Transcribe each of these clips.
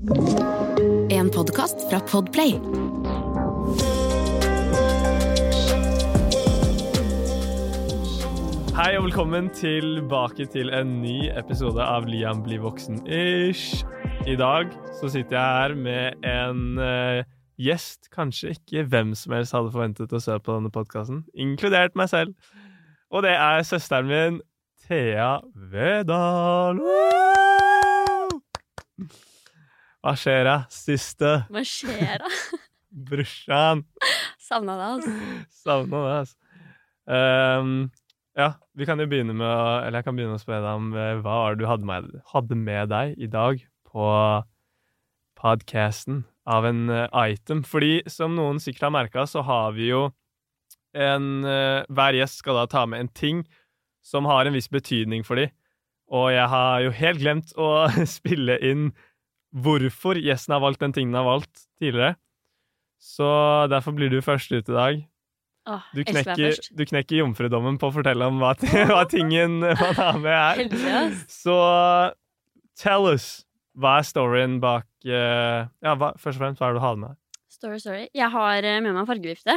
En podkast fra Podplay. Hei og velkommen tilbake til en ny episode av Liam blir voksen-ish. I dag så sitter jeg her med en uh, gjest kanskje ikke hvem som helst hadde forventet å se på denne podkasten, inkludert meg selv. Og det er søsteren min, Thea Vedal. Woo! Hva skjer da, siste? Hva skjer da? Brorsan. Savna deg, altså. Savna deg, altså. Um, ja, vi kan jo begynne med å Eller jeg kan begynne å spørre deg om eh, hva var det du hadde med, hadde med deg i dag på podcasten av en eh, item. Fordi som noen sikkert har merka, så har vi jo en eh, Hver gjest skal da ta med en ting som har en viss betydning for dem. Og jeg har jo helt glemt å spille inn hvorfor gjesten har valgt den tingen den har valgt tidligere. Så derfor blir du først ut i dag. Åh, Du knekker, du knekker jomfrudommen på å fortelle om hva, hva tingen man har med er. Så tell us. Hva er storyen bak uh, Ja, hva, først og fremst, hva er det du har med? Story, story. Jeg har eh, med meg fargevifte.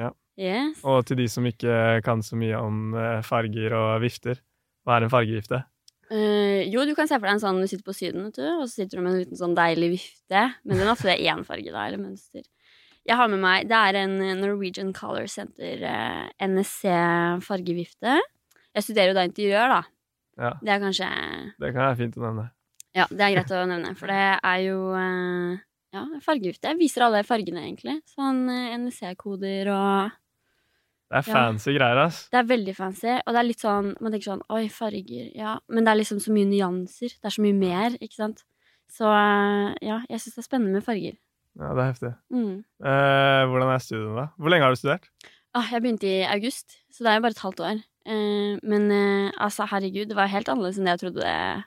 Ja. Yes. Og til de som ikke kan så mye om eh, farger og vifter, hva er en fargevifte? Eh, jo, du kan se for deg en sånn du sitter på Syden, vet du, og så sitter du med en liten sånn deilig vifte. Men den er ofte én farge, da, eller mønster. Jeg har med meg Det er en Norwegian Color Center uh, NSC fargevifte. Jeg studerer jo da interiør, da. Ja, Det er kanskje det kan være fint å nevne. Ja, det er greit å nevne, for det er jo uh, ja, fargevifte. Jeg viser alle fargene, egentlig. Sånn eh, NSC-koder og Det er Ja. fancy greier, ass. Det er veldig fancy, og det er litt sånn Man tenker sånn Oi, farger, ja. Men det er liksom så mye nyanser. Det er så mye mer, ikke sant. Så eh, ja, jeg syns det er spennende med farger. Ja, det er heftig. Mm. Eh, hvordan er studiene, da? Hvor lenge har du studert? Ah, jeg begynte i august, så det er jo bare et halvt år. Eh, men eh, altså, herregud, det var helt annerledes enn det jeg trodde det,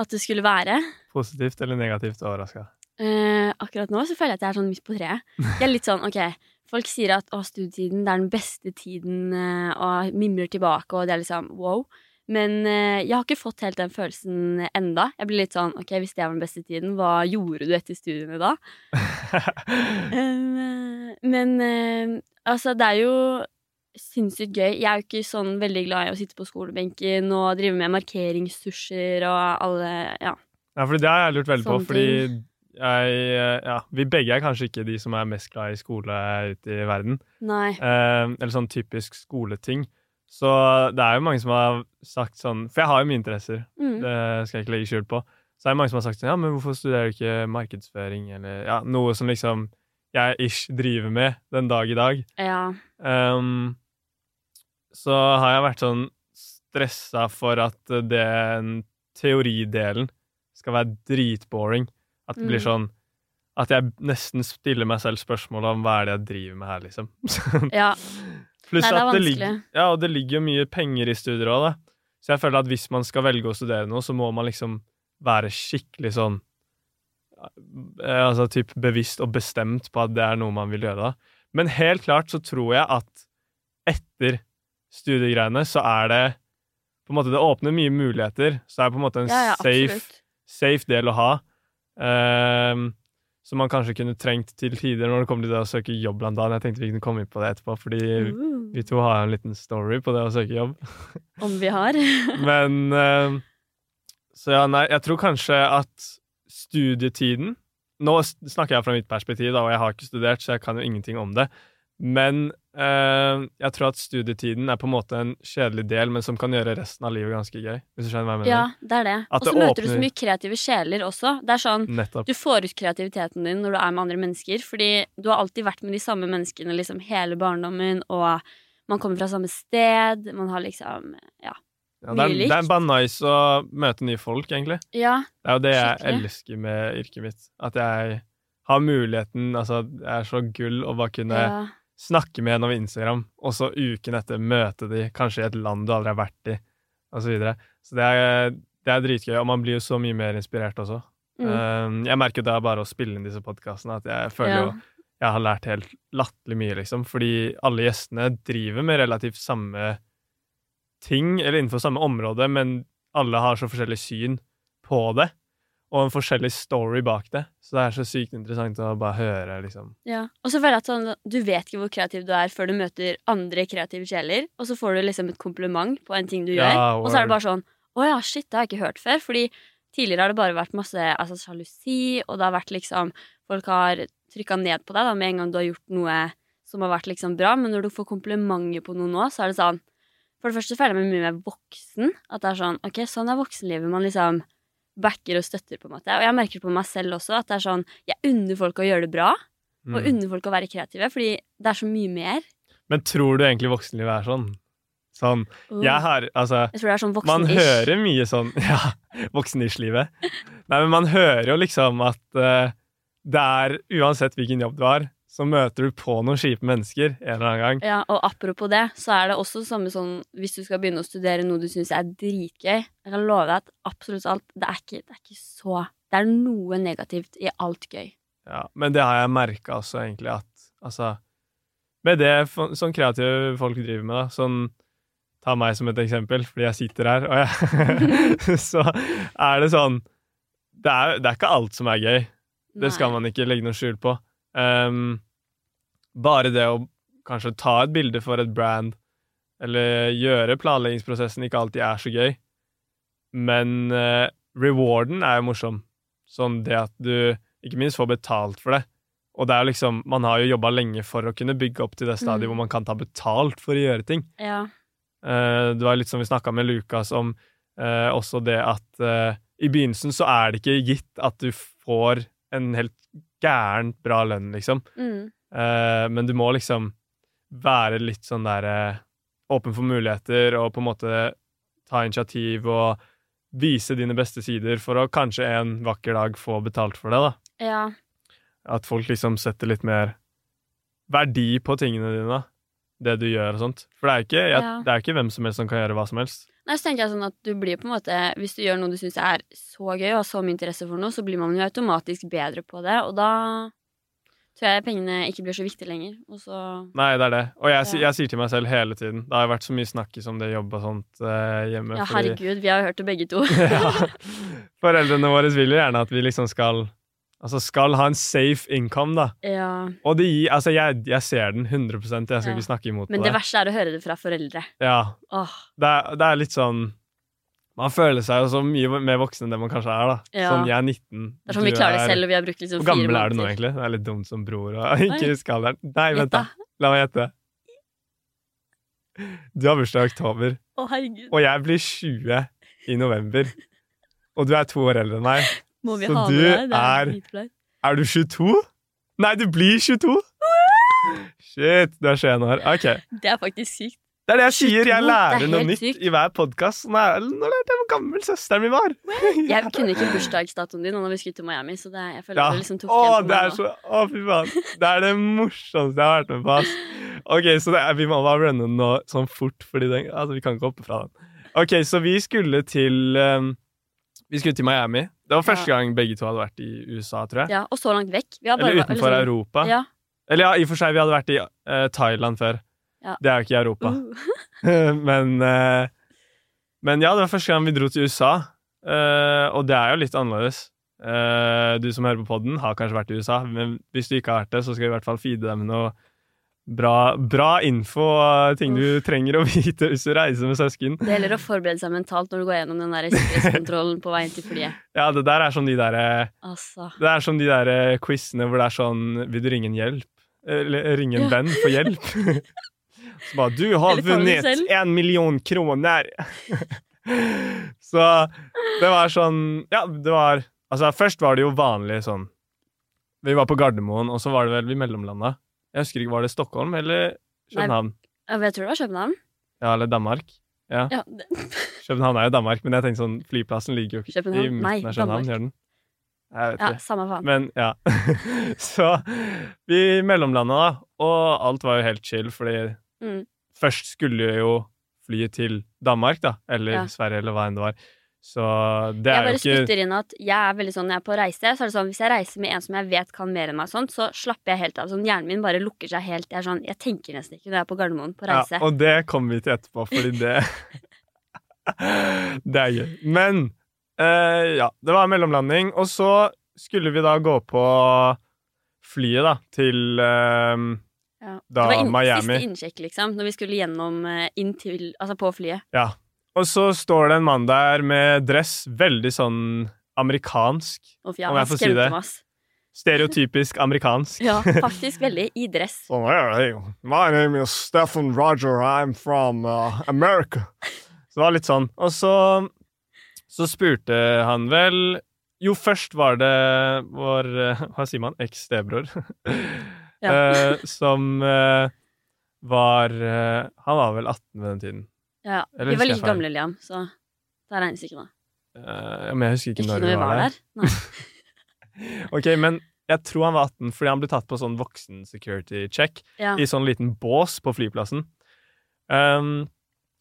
at det skulle være. Positivt eller negativt overraska? Eh, akkurat nå så føler jeg at jeg er sånn midt på treet. Jeg er litt sånn, ok, Folk sier at å, studietiden det er den beste tiden, eh, og mimrer tilbake, og det er liksom wow. Men eh, jeg har ikke fått helt den følelsen enda. Jeg blir litt sånn, ok, Hvis det var den beste tiden, hva gjorde du etter studiene da? um, men eh, altså, det er jo sinnssykt gøy. Jeg er jo ikke sånn veldig glad i å sitte på skolebenken og drive med markeringstusjer og alle Ja. Ja, for det har jeg lurt veldig på, fordi fordi jeg eh, Ja, vi begge er kanskje ikke de som er mest glad i skole ute i verden. Nei. Eh, eller sånn typisk skoleting. Så det er jo mange som har sagt sånn For jeg har jo mye interesser, Mm. det skal jeg ikke legge skjul på. Så er det mange som har sagt sånn Ja, men hvorfor studerer du ikke markedsføring, eller ja, noe som liksom jeg ish driver med den dag i dag. Ja. Um, så har jeg vært sånn stressa for at den teoridelen skal være dritboring. At det blir Mm. sånn At jeg nesten stiller meg selv spørsmålet om hva er det jeg driver med her, liksom. ja. Pluss Nei, det at det ligger, ja, og det ligger jo mye penger i studier òg, da. Så jeg føler at hvis man skal velge å studere noe, så må man liksom være skikkelig sånn eh, Altså typ bevisst og bestemt på at det er noe man vil gjøre, da. Men helt klart så tror jeg at etter studiegreiene så er det på en måte Det åpner mye muligheter, så det er på en måte en Ja, ja, safe, safe del å ha. Ehm, som man kanskje kunne trengt til tider når det kommer til det å søke jobb, blant annet. Jeg tenkte vi kunne komme inn på det etterpå, fordi mm. vi to har en liten story på det å søke jobb. om vi har. Men eh, Så ja, nei, jeg tror kanskje at studietiden Nå snakker jeg fra mitt perspektiv, da, og jeg har ikke studert, så jeg kan jo ingenting om det. Men jeg tror at studietiden er på en måte en kjedelig del, men som kan gjøre resten av livet ganske gøy. Hvis du skjønner hva jeg mener? Ja, det er det. Og så møter du så mye kreative sjeler også. Det er sånn, Nettopp. Du får ut kreativiteten din når du er med andre mennesker, fordi du har alltid vært med de samme menneskene liksom hele barndommen, og man kommer fra samme sted, man har liksom Ja. Ja, det, er, det er bare nice å møte nye folk, egentlig. ja Det er jo det jeg Skikkelig. elsker med yrket mitt. At jeg har muligheten Altså, jeg er så gull å bare kunne ja. Snakke med en over Instagram, og så uken etter møte de, kanskje i et land du aldri har vært i, og så videre. Så det er, det er dritgøy, og man blir jo så mye mer inspirert også. Mm. Um, jeg merker jo det er bare å spille inn disse podkastene, at jeg føler Ja. jo jeg har lært helt latterlig mye, liksom. Fordi alle gjestene driver med relativt samme ting, eller innenfor samme område, men alle har så forskjellig syn på det. Og en forskjellig story bak det. Så det er så sykt interessant å bare høre, liksom. Ja. Og så føler jeg at sånn, du vet ikke hvor kreativ du er før du møter andre kreative sjeler, og så får du liksom et kompliment på en ting du Ja, gjør, og så er det bare sånn Å ja, shit, det har jeg ikke hørt før. Fordi tidligere har det bare vært masse altså, sjalusi, og det har vært liksom Folk har trykka ned på deg da, med en gang du har gjort noe som har vært liksom bra, men når du får komplimenter på noe nå, så er det sånn For det første føler jeg meg mye mer voksen. At det er sånn Ok, sånn er voksenlivet. Man liksom backer og støtter, på en måte. Og jeg merker på meg selv også, at det er sånn Jeg unner folk å gjøre det bra, og Mm. unner folk å være kreative, fordi det er så mye mer. Men tror du egentlig voksenlivet er sånn? Sånn uh, Jeg har Altså Jeg tror det er sånn Man hører mye sånn Ja, voksen-ish-livet. Nei, men man hører jo liksom at uh, det er Uansett hvilken jobb du har, så møter du på noen kjipe mennesker en eller annen gang. Ja, og apropos det, så er det også samme sånn hvis du skal begynne å studere noe du syns er dritgøy. Jeg kan love deg at absolutt alt Det er ikke, det er ikke så Det er noe negativt i alt gøy. Ja, men det har jeg merka også, egentlig, at altså Med det sånn kreative folk driver med, da, sånn Ta meg som et eksempel, fordi jeg sitter her, og jeg Så er det sånn det er, det er ikke alt som er gøy. Det skal man ikke legge noe skjul på. Ehm, bare det å kanskje ta et bilde for et brand, eller gjøre planleggingsprosessen ikke alltid er så gøy, men uh, rewarden er jo morsom. Sånn det at du ikke minst får betalt for det. Og det er jo liksom, man har jo jobba lenge for å kunne bygge opp til det stadiet Mm. hvor man kan ta betalt for å gjøre ting. Ja. Uh, det var litt som vi snakka med Lukas om, uh, også det at i begynnelsen så er det ikke gitt at du får en helt gærent bra lønn, liksom. Mm. Eh, men du må liksom være litt sånn der uh, åpen for muligheter og på en måte ta initiativ og vise dine beste sider for å kanskje en vakker dag få betalt for det, da. ja. At folk liksom setter litt mer verdi på tingene dine. Det du gjør og sånt. For det er ikke, jeg, Ja. det er ikke hvem som helst som kan gjøre hva som helst. Nei, så tenker jeg sånn at du blir på en måte Hvis du gjør noe du syns er så gøy, og har så mye interesse for noe, så blir man jo automatisk bedre på det, og da tror jeg pengene ikke blir så viktige lenger. Og så Nei, det er det. Og jeg, jeg, jeg sier til meg selv hele tiden Det har jo vært så mye snakkis om det jobb og sånt eh, hjemme. Ja, fordi- herregud, vi har jo hørt det begge to. ja. Foreldrene våre vil jo gjerne at vi liksom skal Altså skal ha en safe income, da. ja. Og det gir Altså, jeg, jeg ser den 100 jeg skal Ja. ikke snakke imot Men det det. verste er å høre det fra foreldre. Ja. Åh, Det er, det er litt sånn Man føler seg jo så mye mer voksen enn det man kanskje er, da. Ja. Sånn, jeg er 19. det er sånn vi klarer det selv, og vi har brukt liksom Hvor fire gammel er du nå, egentlig? Det er litt dumt som bror og ikke husker huske alderen. Nei, vent, da. La meg gjette. Du har bursdag i oktober, Å, herregud. og jeg blir 20 i november. Og du er to år eldre enn meg. Må vi så ha du det der? Det er- er dritflaut. Er du 22? Nei, du blir 22! Shit, du er 21 år. Ok. Det er faktisk sykt. Det er det jeg sier. Jeg lærer er noe nytt sykt. i hver podkast. Nå lærte jeg hvor gammel søsteren min var. Jeg kunne ikke bursdagsdatoen din nå når vi skulle til Miami, så det, jeg føler Ja. det liksom tok Åh, det er så Å, fy faen. Det er det morsomste jeg har vært med på. ass. Ok, så er, vi må bare runne den nå sånn fort, for altså, vi kan ikke hoppe fra den. Ok, så vi skulle til um, Vi skulle til Miami. Det var første gang begge to hadde vært i USA, tror jeg. Ja, og så langt vekk. Vi har bare Eller utenfor liksom- Europa. Ja. Eller ja, i og for seg, vi hadde vært i uh, Thailand før. Ja. Det er jo ikke i Europa. Uh. men, eh, men ja, det var første gang vi dro til USA, eh, og det er jo litt annerledes. Eh, du som hører på podden, har kanskje vært i USA, men hvis du ikke har vært det, så skal vi i hvert fall feede deg med noe bra, bra info og ting du trenger å vite hvis du reiser med søsken. Det gjelder å forberede seg mentalt når du går gjennom den der sikkerhetskontrollen på veien til flyet. Ja, det der er som de der, eh, Altså. det er som de der eh, quizene hvor det er sånn Vil du ringe en hjelp? Eller ringe en Ja. venn for hjelp? Så bare Du har vunnet én million kroner! Så det var sånn Ja, det var Altså, først var det jo vanlig sånn Vi var på Gardermoen, og så var det vel vi mellomlanda. Jeg husker ikke, Var det Stockholm eller København? Nei, Jeg tror det var København. Ja, eller Danmark. Ja, det, København er jo Danmark, men jeg tenkte sånn flyplassen ligger jo ikke i midten Nei, av København, gjør den? Jeg vet ja ikke. samme faen. Men ja. så vi mellomlanda, da, og alt var jo helt chill, fordi Mm. først skulle jo flyet til Danmark, da, eller Ja. Sverige, eller hva enn det var. Så det er jo ikke Jeg bare spytter inn at jeg er veldig sånn når jeg er på reise, så er det sånn hvis jeg reiser med en som jeg vet kan mer enn meg, sånt, så slapper jeg helt av. Sånn, hjernen min bare lukker seg helt. Jeg, sånn, jeg tenker nesten ikke når jeg er på Gardermoen på reise. ja. Og det kommer vi til etterpå, fordi det Det er gøy. Men Eh, ja, det var mellomlanding, og så skulle vi da gå på flyet, da, til eh, Ja. Da det var inn, Miami. siste innsjekk, liksom, når vi skulle gjennom eh, inn til Altså på flyet. Ja. Og så står det en mann der med dress, veldig sånn amerikansk. Og ja, Om jeg får si det. meg. Stereotypisk amerikansk. Ja, faktisk veldig i dress. Oh, hey, my name is Stefan Roger, I'm from uh, America. Så det var litt sånn. Og så, så spurte han vel Jo, først var det vår eh, Hva sier man? Eks-stebror. Ja. eh, som eh, var eh, Han var vel 18 ved den tiden. Ja, Eller vi var like gamle, Liam, så det regnes ikke nå. Uh, men jeg husker ikke, Ikke når vi var der. der. Ok, Men jeg tror han var 18 fordi han ble tatt på sånn voksen security check. Ja. i sånn liten bås på flyplassen. Um,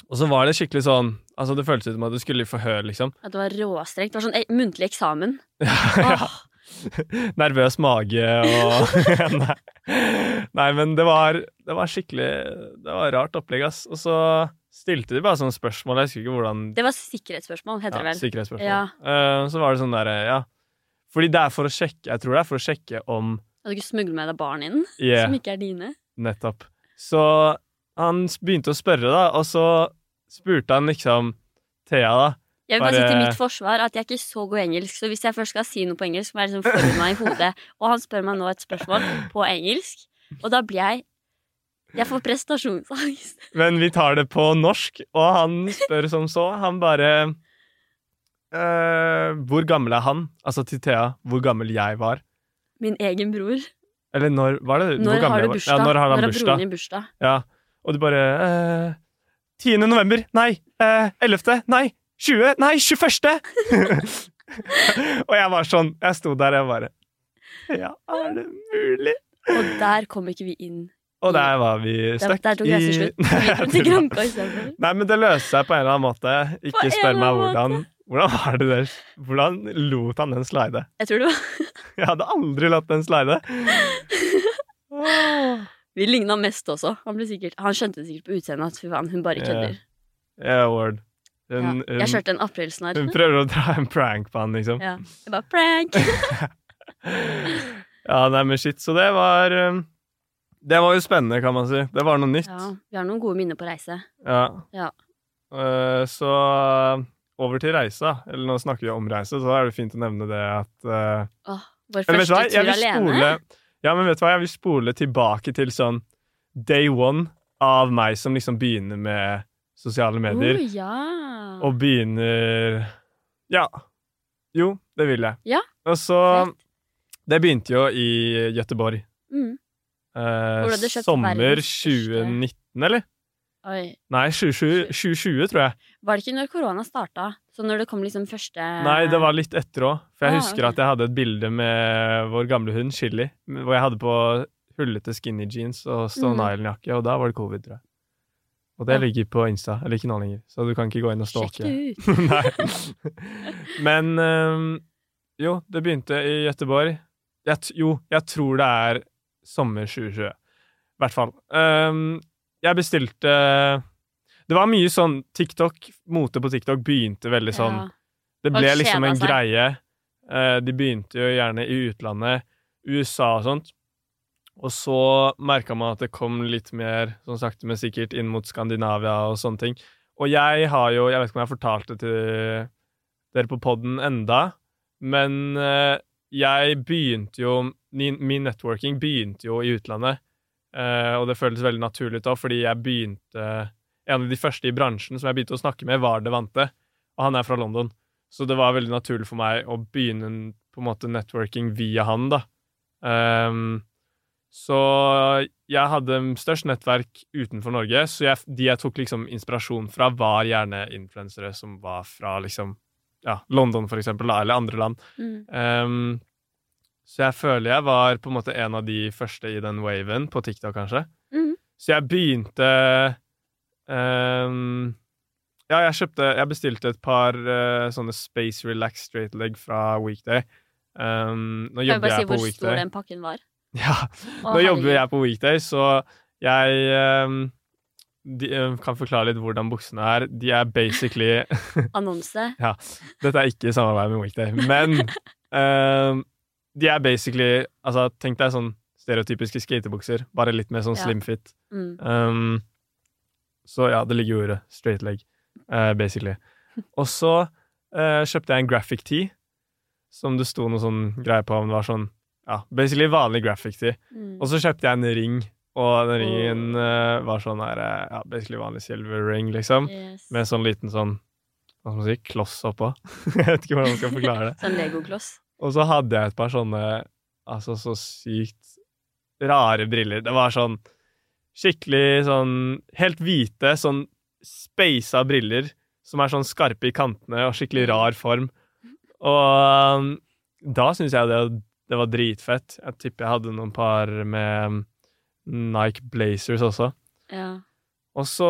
og så var det skikkelig sånn Altså, det føltes ut som at du skulle i forhør, liksom. At det var råstrengt. Det var sånn eh, muntlig eksamen. ja. Åh, Nervøs mage og Nei. Nei, men det var, det var skikkelig Det var rart opplegg, ass. Og så stilte de bare sånne spørsmål. Jeg husker ikke hvordan det var sikkerhetsspørsmål, heter ja, det vel. Sikkerhetsspørsmål. Ja. Uh, så var det sånn derre, ja Fordi det er for å sjekke Jeg tror det er for å sjekke om At du ikke smugler med deg barn inn, Yeah. som ikke er dine. Nettopp. Så han begynte å spørre, da, og så spurte han liksom Thea, da. Jeg vil bare si til mitt forsvar at jeg er ikke så god engelsk, så hvis jeg først skal si noe på engelsk, må jeg liksom forberede meg i hodet. Og han spør meg nå et spørsmål på engelsk, og da blir jeg Jeg får prestasjonsangst. Men vi tar det på norsk, og han spør som så. Han bare uh, Hvor gammel er han? Altså til Thea, hvor gammel jeg var. Min egen bror. Eller når var det? Når har du bursdag? Ja, når har han broren bursdag? din bursdag? Ja. Og du bare uh, 10. november. Nei. Uh, 11. Nei. 20. Nei, 21. og jeg var sånn Jeg sto der, jeg bare Ja, er det mulig? Og der kom ikke vi inn. Og der var vi Der, stuck der tok i slutt. Vi. Istedenfor. Nei, men det løste seg på en eller annen måte. Ikke på spør meg hvordan. Hvordan var det der? Hvordan lot han den slide? Jeg tror det var Jeg hadde aldri latt den slide. Oh. Vi ligna mest også. Han, sikkert, han skjønte sikkert på utseendet at hun bare kødder. Yeah, word. Ja. Jeg kjørte en aprilsnarr. hun prøver å dra en prank på han, liksom. Ja. Jeg bare prank! Ja, nei, men shit. Så det var um, Det var jo spennende, kan man si. Det var noe nytt. Ja, vi har noen gode minner på reise. Ja. Ja. Uh, så over til reise. Eller nå snakker vi om reise, så er det fint å nevne det at uh, Åh, vår første hva? Tur alene. spole Ja, men vet du hva? Jeg vil spole tilbake til sånn day one av meg som liksom begynner med sosiale medier. Oh, ja. Og begynner Ja. Jo, det vil jeg. Ja, Og så Det begynte jo i Gøteborg. Mm. Eh, sommer 2019, eller? Oi. Nei, 2020, 2020, tror jeg. Var det ikke når korona starta? Så når det kom liksom første Nei, det var litt etter òg. For jeg Ah, husker okay. at jeg hadde et bilde med vår gamle hund Chili, hvor jeg hadde på hullete skinny jeans og Stone mm. Island-jakke, og da var det covid, tror jeg. Og det ligger på Insta. Eller ikke nå lenger, så du kan ikke gå inn og Sjekk stalke. det ut. Men um, jo, det begynte i Gøteborg. Jeg, jo, jeg tror det er sommer 2020. I hvert fall. Um, jeg bestilte Det var mye sånn TikTok, mote på TikTok begynte veldig sånn Ja. Det ble liksom en greie. Uh, de begynte jo gjerne i utlandet, USA og sånt. Og så merka man at det kom litt mer, sånn sakte, men sikkert, inn mot Skandinavia og sånne ting. Og jeg har jo Jeg vet ikke om jeg har fortalt det til dere på poden enda, men eh, jeg begynte jo Min, networking begynte jo i utlandet, eh, og det føltes veldig naturlig da, fordi jeg begynte En av de første i bransjen som jeg begynte å snakke med, var Devante, og han er fra London. Så det var veldig naturlig for meg å begynne på en måte networking via han, da. Ehm, så jeg hadde størst nettverk utenfor Norge, så jeg, de jeg tok liksom inspirasjon fra, var gjerne influensere som var fra liksom ja, London, for eksempel, eller andre land. Mm. Um, så jeg føler jeg var på en måte en av de første i den waven, på TikTok kanskje. Mm. Så jeg begynte um, Ja, jeg kjøpte Jeg bestilte et par uh, sånne Space Relax Straight Leg fra Weekday. Um, nå Kan du jobber bare si jeg på hvor stor den pakken var? Ja, Å, nå jobber jeg på Weekday, så jeg ehm, de, eh, kan forklare litt hvordan buksene er. De er basically Annonse. Dette er ikke i samarbeid med Weekday, men eh, de er basically Altså, tenk deg sånn stereotypiske skatebukser, bare litt mer sånn Ja. slim fit. Mm. Um, så ja, det ligger i ordet. Straight leg, eh, basically. Og så eh, kjøpte jeg en graphic tee, som det sto noe sånn greie på om det var sånn Ja, basically vanlig graphic tee. Mm. Og så kjøpte jeg en ring, og den ringen uh, var sånn her eh, Ja, basically vanlig silver ring, liksom. Yes. Med sånn liten sånn Hva skal man si? Kloss oppå. jeg vet ikke hvordan man skal forklare det. Sånn legokloss. Og så hadde jeg et par sånne Altså så sykt rare briller. Det var sånn skikkelig sånn Helt hvite, sånn speisa briller som er sånn skarpe i kantene og skikkelig rar form. Og um, da syns jeg det, det var dritfett. Jeg tipper jeg hadde noen par med Nike Blazers også. Ja. Og så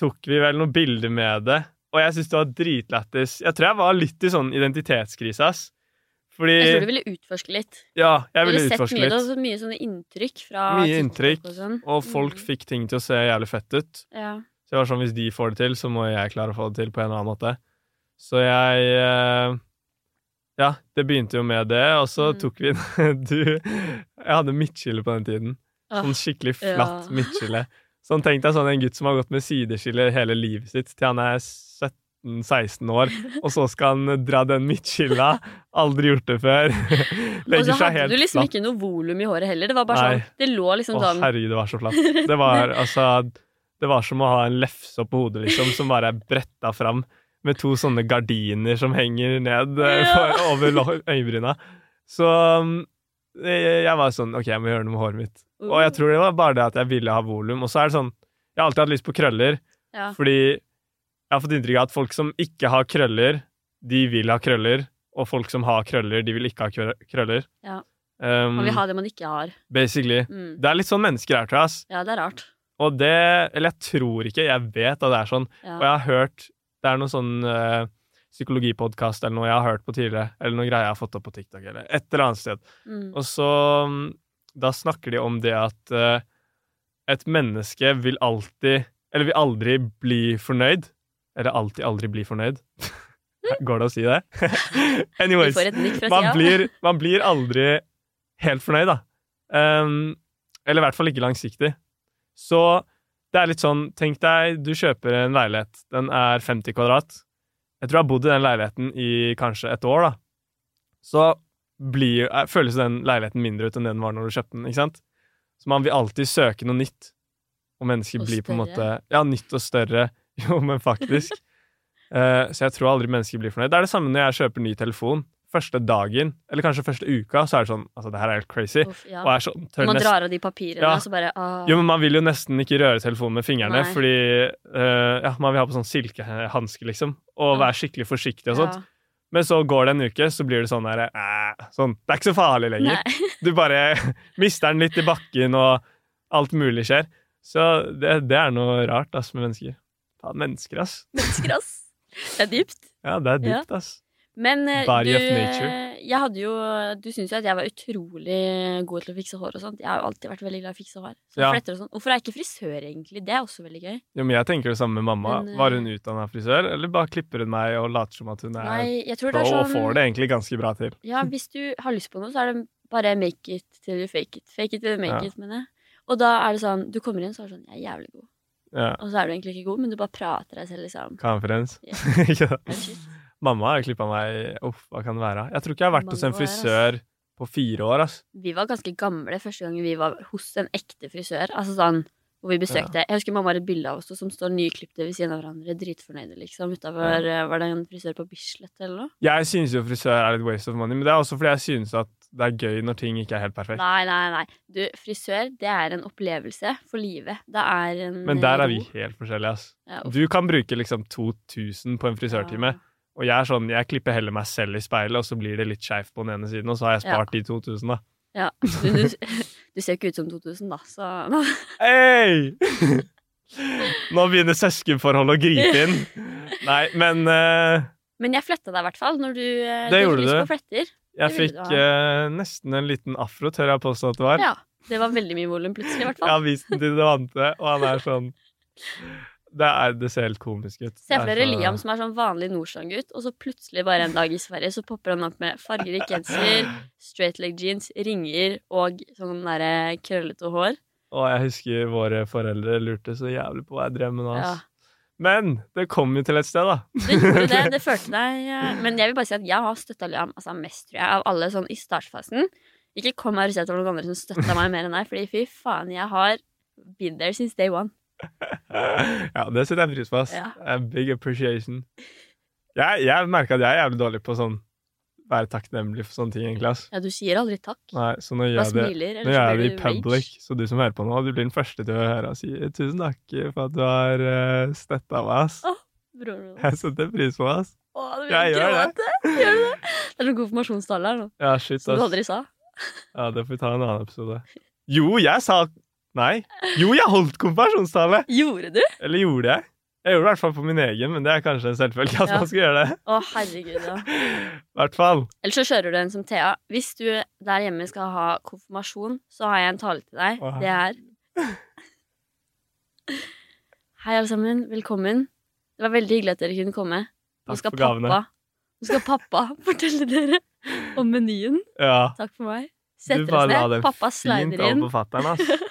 tok vi vel noen bilder med det, og jeg syns det var dritlættis. Jeg tror jeg var litt i sånn identitetskrise, ass. Fordi Jeg tror du ville utforske litt. Ja, jeg ville ville sett utforske mye, litt. Du var så mye sånne inntrykk fra Mye inntrykk, og sånn. Og folk Mm. fikk ting til å se jævlig fett ut. Ja. Så jeg var sånn, hvis de får det til, så må jeg klare å få det til på en eller annen måte. Så jeg eh, Ja, det begynte jo med det, og så Mm. tok vi Du Jeg hadde midtskille på den tiden. Ah, Sånn skikkelig flatt ja. midtskille. Sånn tenk deg sånn en gutt som har gått med sideskille hele livet sitt til han er 17-16 år, og så skal han dra den midtskilla. Aldri gjort det før. Og så hadde du liksom flatt. ikke noe volum i håret heller. Det var bare Nei. sånn Det lå liksom Å, sånn herregud, det var så flatt. Det var altså Det var som å ha en lefse oppå hodet, liksom, som bare er bretta fram med to sånne gardiner som henger ned eh, for, over øyebryna. Så um, jeg, jeg var sånn OK, jeg må gjøre noe med håret mitt. Og jeg tror det var bare det at jeg ville ha volum. Og så er det sånn Jeg har alltid hatt lyst på krøller, ja. fordi jeg har fått inntrykk av at folk som ikke har krøller, de vil ha krøller. Og folk som har krøller, de vil ikke ha krøller. Ja. Um, Man vil ha det man ikke har. basically. Mm. Det er litt sånn mennesker er, tror jeg. Ja, det er rart. Og det Eller jeg tror ikke, jeg vet at det er sånn. Ja. Og jeg har hørt Det er noen sånn uh, psykologipodkast eller noe jeg har hørt på tidligere, eller noe greier jeg har fått opp på TikTok, eller et eller annet sted. Mm. Og så mm, Da snakker de om det at eh, et menneske vil alltid Eller vil aldri bli fornøyd. Eller alltid aldri bli fornøyd. Går det å si det? Anyways. Man blir, man blir aldri helt fornøyd, da. Um, eller i hvert fall ikke langsiktig. Så det er litt sånn Tenk deg, du kjøper en leilighet. Den er 50 kvadrat. Jeg tror jeg har bodd i den leiligheten i kanskje et år, da. Så blir, eh, føles den leiligheten mindre ut enn den var når du kjøpte den, ikke sant? Så man vil alltid søke noe nytt. Og mennesker Og blir på en måte. Ja, nytt og større. Jo, men faktisk. uh, så jeg tror aldri mennesker blir fornøyd. Det er det samme når jeg kjøper ny telefon. Første dagen, eller kanskje første uka, så er det sånn Altså, det her er helt crazy. Uff, ja. Og er sånn Man nesten drar av de papirene, Ja. og så bare ah. Jo, men man vil jo nesten ikke røre telefonen med fingrene, Nei. fordi uh, Ja, man vil ha på sånn silkehanske, liksom, og Ja. være skikkelig forsiktig og sånt. Men så går det en uke, så blir det sånn der eh, Sånn Det er ikke så farlig lenger. Du bare mister den litt i bakken, og alt mulig skjer. Så det, det er noe rart, ass, med mennesker. Faen, mennesker, ass. Mennesker, ass. Det er dypt. Ja, det er dypt, ass. Men eh, Body du, of jeg hadde jo Du syns jo at jeg var utrolig god til å fikse hår og sånt. Jeg har jo alltid vært veldig glad i å fikse hår. Så Ja. Hvorfor er jeg ikke frisør, egentlig? Det er også veldig gøy. Jo, men jeg tenker det samme med mamma. Men, eh, Var hun utdanna frisør, eller bare klipper hun meg og later som at hun er Nei, pro er og sånn får det egentlig ganske bra til? Ja, hvis du har lyst på noe, så er det bare make it til you fake it. Fake it till you make Ja. it, mener jeg. Og da er det sånn, du kommer inn, så er det sånn, jeg er jævlig god. Ja. Og så er du egentlig ikke god, men du bare prater deg selv, liksom. Conference. Ja. Mamma har klippa meg Uff, hva kan det være? Jeg tror ikke jeg har vært hos en frisør år, på fire år, ass. Vi var ganske gamle første gang vi var hos en ekte frisør. Altså sånn, hvor vi besøkte Jeg husker mamma har et bilde av oss som står nyklipte ved siden av hverandre, dritfornøyde, liksom. Utafor ja. Var det en frisør på Bislett eller noe? Jeg synes jo frisør er litt waste of money, men det er også fordi jeg synes at det er gøy når ting ikke er helt perfekt. Nei, nei, nei. Du, frisør, det er en opplevelse for livet. Det er en Men der er vi helt forskjellige, ass. Ja. Du kan bruke liksom 2000 på en frisørtime, og jeg er sånn, jeg klipper heller meg selv i speilet, og så blir det litt skeivt på den ene siden, og så har jeg Ja. spart de 2000, da. Ja. Du, du, du ser jo ikke ut som 2000, da, så Hei! Nå begynner søskenforholdet å gripe inn. Nei, men uh, Men jeg fletta deg i hvert fall når du, uh, Det du gjorde du. på fletter. Jeg fikk du eh, nesten en liten afro, tør jeg påstå at det var. Ja. Det var veldig mye volum plutselig, i hvert Jeg har vist den til det vante, og han er sånn Det, er, det ser helt komisk ut. Se for er dere Liam som er sånn vanlig Nordstrand-gutt, og så plutselig bare en dag i Sverige så popper han opp med fargerik genser, straight leg jeans, ringer og sånn derre krøllete hår. Og jeg husker våre foreldre lurte så jævlig på hva jeg drev med nå. Ja. Men det kom jo til et sted, da. Det gjorde det, det følte deg Men jeg vil bare si at jeg har støtta Liam altså mest, tror jeg, av alle sånn i startfasen. Ikke kom her og si at det var noen andre som støtta meg mer enn deg, fordi fy faen, jeg har been there since day one. Ja, det setter jeg pris på. ass. Ja. Big appreciation. Jeg, jeg merker at jeg er jævlig dårlig på sånn være takknemlig for sånne ting, egentlig. ass. Ja, du sier aldri takk. Nei, så nå Bare gjør jeg det smiler, Nå gjør så jeg det blir i du public, rage. så du som hører på nå, du blir den første til å høre og si tusen takk for at du har uh, støtta meg, ass. Åh, Broren min. Jeg setter pris på det, ass. Å, du vil Jeg gjør det. gråte. Gjør du det? Det er sånn konfirmasjonstale her nå, Ja, shit, som du ass. aldri sa. Ja, det får vi ta en annen episode. Jo, jeg sa Nei. Jo, jeg holdt konfirmasjonstale! Gjorde du? Eller gjorde jeg? Jeg gjorde det i hvert fall på min egen, men det er kanskje en selvfølge at Ja. man skal gjøre det. Å, herregud, ja. Hvert fall. Eller så kjører du en som Thea. Hvis du der hjemme skal ha konfirmasjon, så har jeg en tale til deg. Å, Det er Hei, alle sammen. Velkommen. Det var veldig hyggelig at dere kunne komme. Nå skal pappa Nå skal pappa fortelle dere om menyen. Ja. Takk for meg. Du Setter bare oss la ned. det Pappa fint slider over på fatter'n, ass.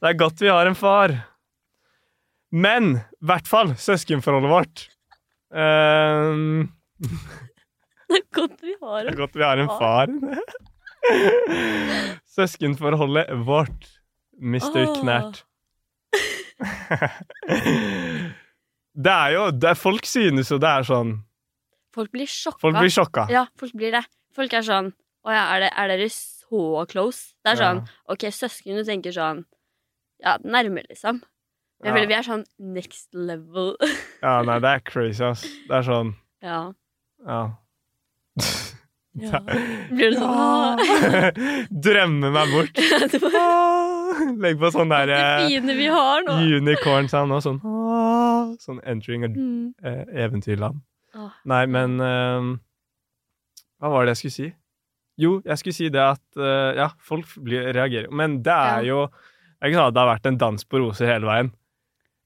Det er godt vi har en far. Men i hvert fall søskenforholdet vårt. Um... Det er godt vi har det en er godt vi har en far. Søskenforholdet vårt, Mr. Oh. Knert. det er jo det Folk synes jo det er sånn Folk blir sjokka. Folk blir sjokka. Ja, folk blir det. Folk er sånn Å ja, er, det, er dere så close? Det er sånn Ok, søsken, du tenker sånn Ja, nærme, liksom. Men Ja. vi er sånn next level. Ja, nei, det er crazy, ass. Det er sånn ja. Ja. ja. Blir det sånn Ja. Drømme meg bort. Legg på sånn der det eh, fine vi har nå. unicorn sound og sånn Åh. Sånn entering Mm. eh, eventyrland. Åh. Nei, men eh, Hva var det jeg skulle si? Jo, jeg skulle si det at eh, Ja, folk blir, reagerer jo. Men det er jo er ikke sånn at det har vært en dans på roser hele veien.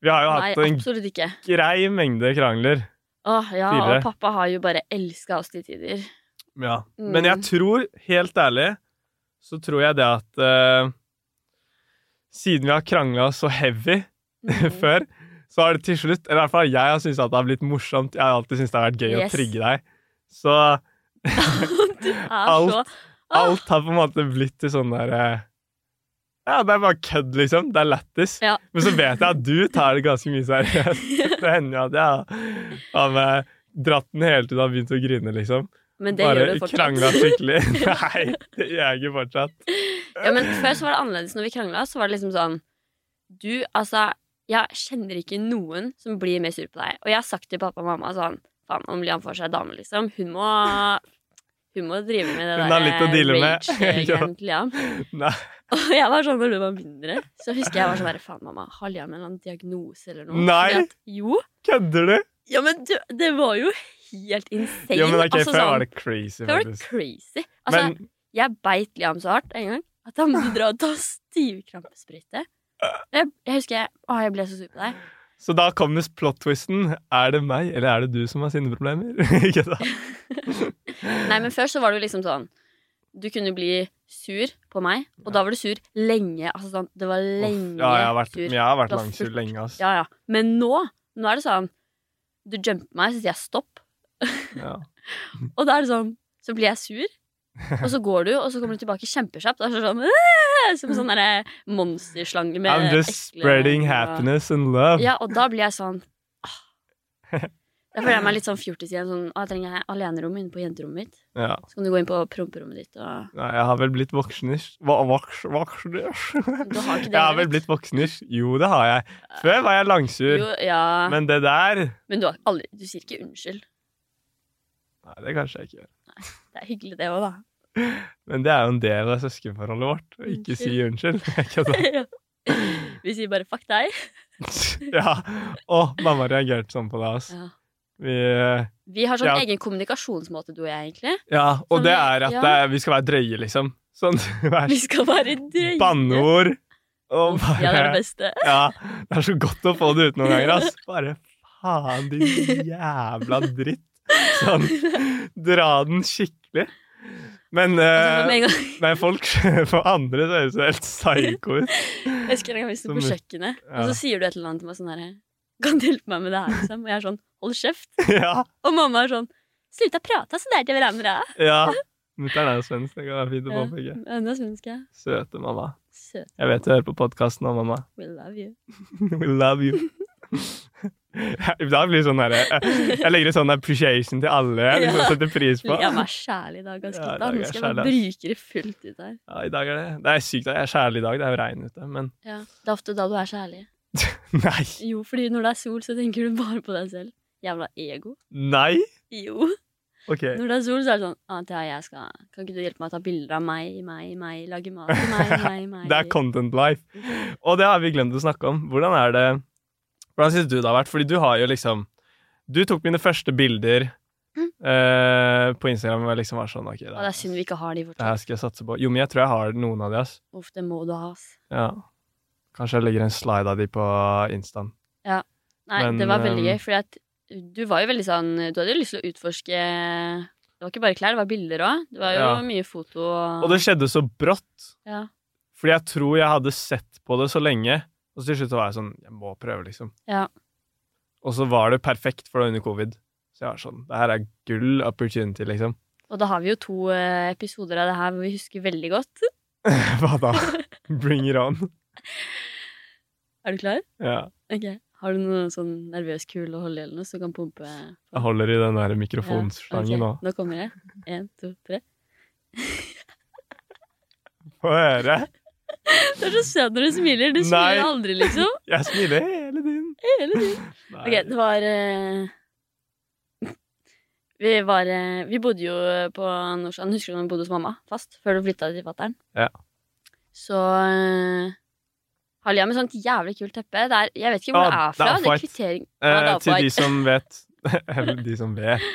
Vi har jo Nei, hatt en ikke. grei mengde krangler. Åh, ja, Tidligere. og pappa har jo bare elska oss til tider. Ja. Mm. Men jeg tror, helt ærlig, så tror jeg det at uh, Siden vi har krangla så heavy Mm. før, så har det til slutt Eller i hvert fall jeg har syntes at det har blitt morsomt. Jeg har alltid syntes det har vært gøy Yes. å trigge deg. Så Alt- alt har på en måte blitt til sånn der eh, Ja, det er bare kødd, liksom. Det er lættis. Ja. Men så vet jeg at du tar det ganske mye seriøst. Det hender jo at jeg har med dratt den hele tiden og begynt å grine, liksom. Men det Bare gjør du fortsatt. krangla skikkelig. Nei, det gjør jeg ikke fortsatt. Ja, men Før så var det annerledes når vi krangla. Så var det liksom sånn Du, altså Jeg kjenner ikke noen som blir mer sur på deg. Og jeg har sagt til pappa og mamma sånn Faen, om Liam får seg dame, liksom. Hun må Hun må drive med det der med. rage-egentlig, ja. Nei. Og jeg var sånn når du var mindre, så husker jeg var sånn der Faen, mamma, har Liam en eller annen diagnose eller noe? Nei. At, jo. Kødder du? Ja, men du, det var jo helt insane. Jo, men okay, altså, før sånn, var det crazy, før var det crazy. Altså, Men jeg beit Liam så hardt en gang at han måtte dra og ta stivkrampesprøyte. Jeg, jeg husker jeg, å, jeg ble så sur på deg. Så da kommer plot-twisten. Er det meg, eller er det du som har sinneproblemer? ikke da? Nei, men før så var det jo liksom sånn Du kunne bli sur på meg, og da var du sur lenge. Altså sånn, det var lenge Ja, jeg har vært, sur. jeg har vært langsur lenge, altså. Ja, ja. Men nå, nå er det sånn Du jumper meg, så sier jeg stopp. Ja. Og da er det sånn Så blir jeg sur, og så går du, og så kommer du tilbake kjempekjapt. Sånn Som sånn derre monsterslange med I'm just ekle- spreading happiness and love. Ja, og da blir jeg sånn ah. Da føler jeg meg litt sånn fjortis igjen. Sånn, «Å, jeg trenger alenerom inne på jenterommet mitt. Ja. Så kan du gå inn på promperommet ditt og Nei, jeg har vel blitt voksnish. Voks, voksnish? Du har ikke det, Jeg har vel blitt voksnish. Jo, det har jeg. Før var jeg langsur. Jo, ja. Men, Men det der du har aldri Du sier ikke unnskyld. Nei, det kanskje jeg ikke gjør. Det er hyggelig, det òg, da. Men det er jo en del av søskenforholdet vårt å ikke si unnskyld. Ikke sant? Ja. Vi sier bare 'fuck deg'. ja. Å, mamma reagerte sånn på det, ass. Ja. Vi, Vi har sånn Ja. egen kommunikasjonsmåte, du og jeg, egentlig. ja, og Sånn, det er at det er, vi skal være drøye, liksom. Sånn vær Vi skal være drøye. banneord. Og bare Ja, det er det beste. Ja, det er så godt å få det ut noen ganger, ass. Bare faen, din jævla dritt. Sånn, dra den skikkelig. Men, gang, men folk for andre så høres det helt psycho ut. jeg husker en gang vi sto på kjøkkenet, Ja. og så sier du et eller annet til meg sånn herre Kan du hjelpe meg med det her, liksom? Og jeg er sånn Hold kjeft. Ja, Og mamma er sånn Slutt å prate så der til hverandre. ja. Mutter'n er jo svensk, det kan være fint å Ja. påpeke. Hun er svensk, ja. Søte mamma. Søte. Jeg vet du hører på podkasten nå, mamma. We love you. We love you. Da blir det sånn her, Jeg legger en sånn appreciation til alle jeg liksom setter pris på. Jeg var kjærlig i dag, ganske Ja, i dag er Nå jeg skal jeg bare bruke det fullt ut her. Ja, i dag er det Det er sykt jeg er kjærlig i dag. Det er jo regn ute, men Ja. Det er ofte da du er kjærlig. Nei. Jo, fordi når det er sol, så tenker du bare på deg selv. Jævla ego. Nei? Jo. Okay. Når det er sol, så er det sånn ah, jeg skal Kan ikke du hjelpe meg å ta bilder av meg, meg, meg, lage mat til meg, meg, meg? Det er content life. Og det har vi glemt å snakke om. Hvordan er det Hvordan syns du det har vært? Fordi du har jo liksom Du tok mine første bilder Mm. eh, på Instagram og liksom var sånn OK, det det, er synd vi ikke har de det fortsatt. her skal jeg satse på. Jo, men jeg tror jeg har noen av de, ass. Uff, det må du ha, ass. Ja. Kanskje jeg legger en slide av de på Instaen. Nei, Men, det var veldig um, gøy, fordi at du var jo veldig sånn Du hadde jo lyst til å utforske Det var ikke bare klær, det var bilder òg. Det var jo Ja. mye foto og Og det skjedde så brått. ja. Fordi jeg tror jeg hadde sett på det så lenge, og så til slutt så var jeg sånn Jeg må prøve, liksom. Ja. Og så var det perfekt for det under covid. Så jeg var sånn Det her er gull opportunity, liksom. Og da har vi jo to eh, episoder av det her hvor vi husker veldig godt. Hva da? Bring it on. Er du klar? Ja. Ok. Har du noe sånn nervøs kule å holde i eller noe som kan pumpe Jeg holder i den der mikrofonslangen Ja, nå. ok. Nå kommer jeg. En, to, tre. Få høre. Du er så søt når du smiler. Du Nei. smiler aldri, liksom. Jeg smiler hele tiden. Hele tiden. Nei. Ok, det var eh, Vi var eh, Vi bodde jo på Nordstrand. Husker du når vi bodde hos mamma fast? Før du flytta til fatter'n? Ja. Så uh, har med sånt jævlig kult teppe. Det er, jeg vet ikke hvor Ah, det er fra. Det er kvittering. Eh, Ja, det er til de som vet Eller de som vet.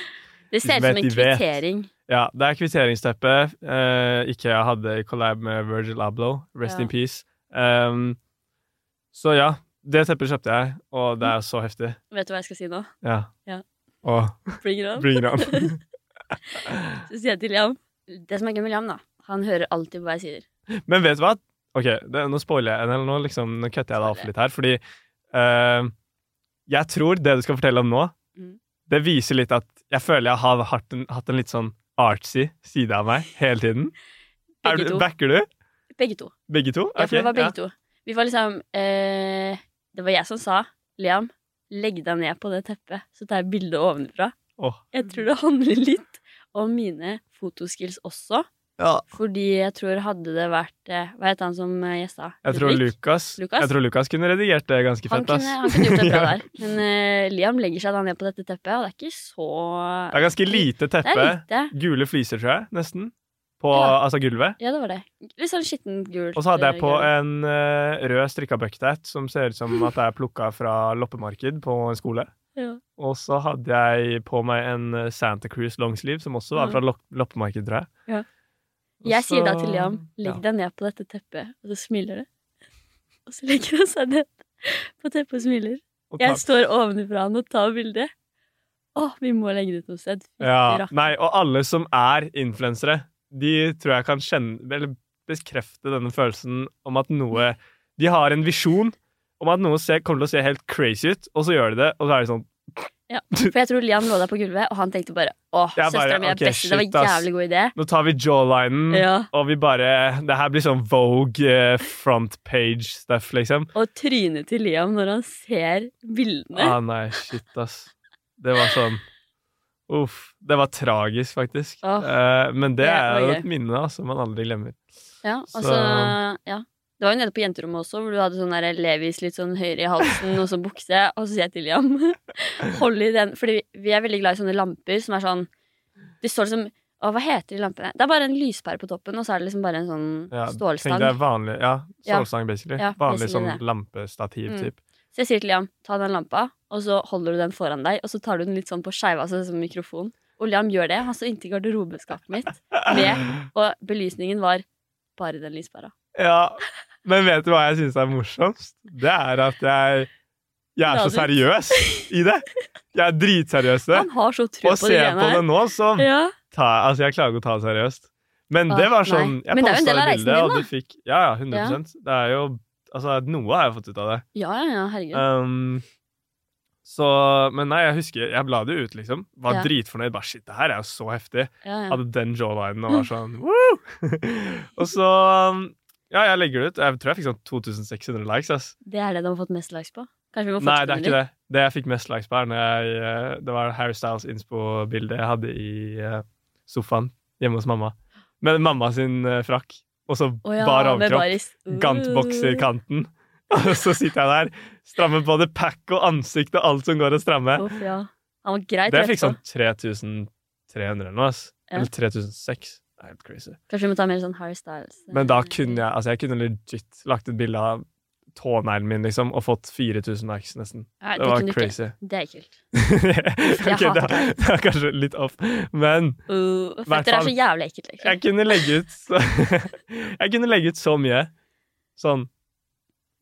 Det ser ut som en kvittering. vet. Ja, det er kvitteringsteppet uh, Ikea hadde i collab med Virgil Abloh. Rest Ja. in peace. Um, så ja, det teppet kjøpte jeg, og det er så heftig. Vet du hva jeg skal si nå? Ja. Ja. Og Bring it on. bring it on. Så sier jeg til Liam Det som er gøy med Liam, da Han hører alltid på hva jeg sier. Men vet du hva? Ok, det, nå spoiler jeg, eller nå, liksom, nå kutter jeg deg off litt her, fordi uh, jeg tror det du skal fortelle om nå, Mm. det viser litt at jeg føler jeg har hatt en, hatt en litt sånn artsy side av meg hele tiden. Begge du, to. backer du? Begge to. Begge to? Ja, for det var begge to. Vi var liksom eh, Det var jeg som sa Liam, legg deg ned på det teppet, så tar jeg bilde ovenfra. Oh. Jeg tror det handler litt om mine fotoskills også. Ja. Fordi jeg tror hadde det vært eh, Hva het han som eh, gjesta? Jeg tror Lukas, Lukas? jeg tror Lukas kunne redigert det ganske han fett, ass. kunne, han kunne gjort det bra der. Men uh, Liam legger seg da ned på dette teppet, og det er ikke så Det er ganske lite teppe. lite. Gule fliser, tror jeg, nesten. På Ja. altså gulvet. Ja, det var det. Litt sånn skittent gult. Og så hadde jeg på gul. en uh, rød strikka bucket som ser ut som at det er plukka fra loppemarked på en skole. ja. Og så hadde jeg på meg en Santa Cruz longsleeve, som også var fra lop loppemarked, tror jeg. Ja. Jeg sier da til Liam, legg deg ned på dette teppet, og så smiler det. Og så legger han seg ned på teppet og smiler. Og Jeg står ovenfra han og tar bilde. Å, vi må legge det ut noe sted. Ja. Nei, og alle som er influensere, de tror jeg kan kjenne Eller bekrefte denne følelsen om at noe De har en visjon om at noe ser, kommer til å se helt crazy ut, og så gjør de det, og så er de sånn Ja, for jeg tror Liam lå der på gulvet, og han tenkte bare åh, ja, søstera mi er okay, best. Det var en jævlig god idé. Nå tar vi jawlinen, Ja. og vi bare Det her blir sånn Vogue eh, front page-stuff, liksom. Og trynet til Liam når han ser bildene. Ah, nei, shit, ass. Det var sånn Uff. Det var tragisk, faktisk. Oh, uh, men det det er jo et minne altså, som man aldri glemmer. Ja, og Så- så Ja. Det var jo nede på jenterommet også, hvor du hadde sånn der Levis litt sånn høyere i halsen, og så bukse. Og så sier jeg til Liam Hold i den. Fordi vi- er veldig glad i sånne lamper som er sånn Det står liksom Å, hva heter de lampene? Det er bare en lyspære på toppen, og så er det liksom bare en sånn Ja, stålstang. det er vanlig Ja, stålstang, basically. Ja, vanlig sånn lampestativ, Mm. typ. Så jeg sier til Liam ta den lampa, og så holder du den foran deg, og så tar du den litt sånn på skeiva, sånn som mikrofon. Og Liam gjør det. Han står inntil garderobeskapet mitt med, og belysningen var bare den lyspæra. Ja, men vet du hva jeg syns er morsomst? Det er at jeg Jeg er så seriøs i det. Jeg er dritseriøs i det. Han har så tro Og ser på det nå, så ta, Altså, jeg klarer ikke å ta det seriøst. Men det var sånn Jeg Men det jo en posta del av det bildet, og du fikk Ja, ja, 100% Det er jo Altså, noe har jeg fått ut av det. ja, ja, ja, herregud. Um, så Men nei, jeg husker Jeg bla det ut, liksom. Var Ja. dritfornøyd. Bare shit, det her er jo så heftig. Ja, ja. Hadde den jawlinen og var sånn woo! og så um, Ja, jeg legger det ut. Jeg tror jeg fikk sånn 2600 likes. ass. Det er det du har fått mest likes på. Kanskje vi må Nei, det er ikke det. Det jeg fikk mest likes på, er når jeg eh, Det var Harry Styles inspo-bildet jeg hadde i eh, sofaen hjemme hos mamma. Med mamma sin eh, frakk, og så oh, ja, bar overkropp. Uh. Gantbokserkanten. Og så sitter jeg der, strammer både pack og ansikt og alt som går å stramme. Uff, ja. Han var greit Det jeg fikk sånn 3300 eller noe, ass. Ja. Eller 3006. Det er helt crazy. Kanskje vi må ta mer sånn Harry Styles. Men da kunne jeg altså jeg kunne legit lagt et bilde av tåneglen min, liksom, og fått 4000 likes, nesten. Ja, Det var crazy. ikke. crazy. Det er kult. Ok, hater det, er- det er kanskje litt off, men Uh, Føtter er så jævlig ekkelt. liksom. jeg kunne legge ut så, Jeg kunne legge ut så mye. Sånn.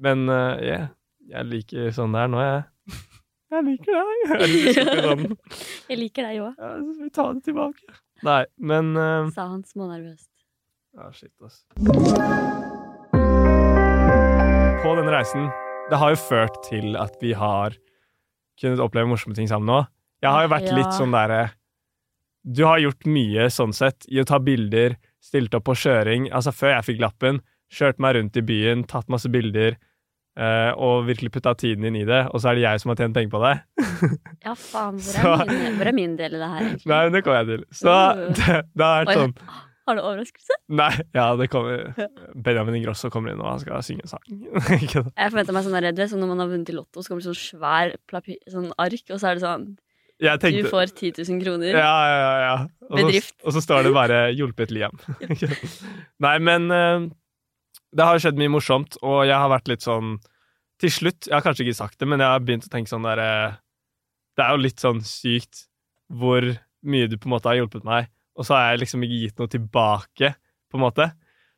Men uh, yeah, jeg liker sånn det er nå, jeg. Jeg liker deg. Jeg liker sånn. Jeg liker deg òg, Ja, vi tar det tilbake. Nei, men uh, sa han smånervøst. Ja, shit, ass. På denne reisen Det har jo ført til at vi har kunnet oppleve morsomme ting sammen nå. Jeg har jo vært Ja. litt sånn derre Du har gjort mye sånn sett i å ta bilder, stilt opp på kjøring. Altså, før jeg fikk lappen, kjørt meg rundt i byen, tatt masse bilder. Eh, og virkelig putta tiden din i det, og så er det jeg som har tjent penger på det. Ja, faen, hvor er, min, hvor er min del i det her, egentlig? Nei, men det kommer jeg til. Så Uh. det, det har vært sånn Har du overraskelse? Nei, ja, det kommer Benjamin Ingrosso kommer inn, og han skal synge en sang. Jeg forventa meg sånn redd, som sånn når man har vunnet i Lotto, så kommer det sånn svær plapi, sånn ark, og så er det sånn jeg Du får 10 000 kroner. Ja, ja, ja. Og Bedrift. så, og så står det bare 'hjulpet Liam'. Nei, men eh, det har skjedd mye morsomt, og jeg har vært litt sånn Til slutt, jeg har kanskje ikke sagt det, men jeg har begynt å tenke sånn der eh, Det er jo litt sånn sykt hvor mye du på en måte har hjulpet meg, og så har jeg liksom ikke gitt noe tilbake, på en måte.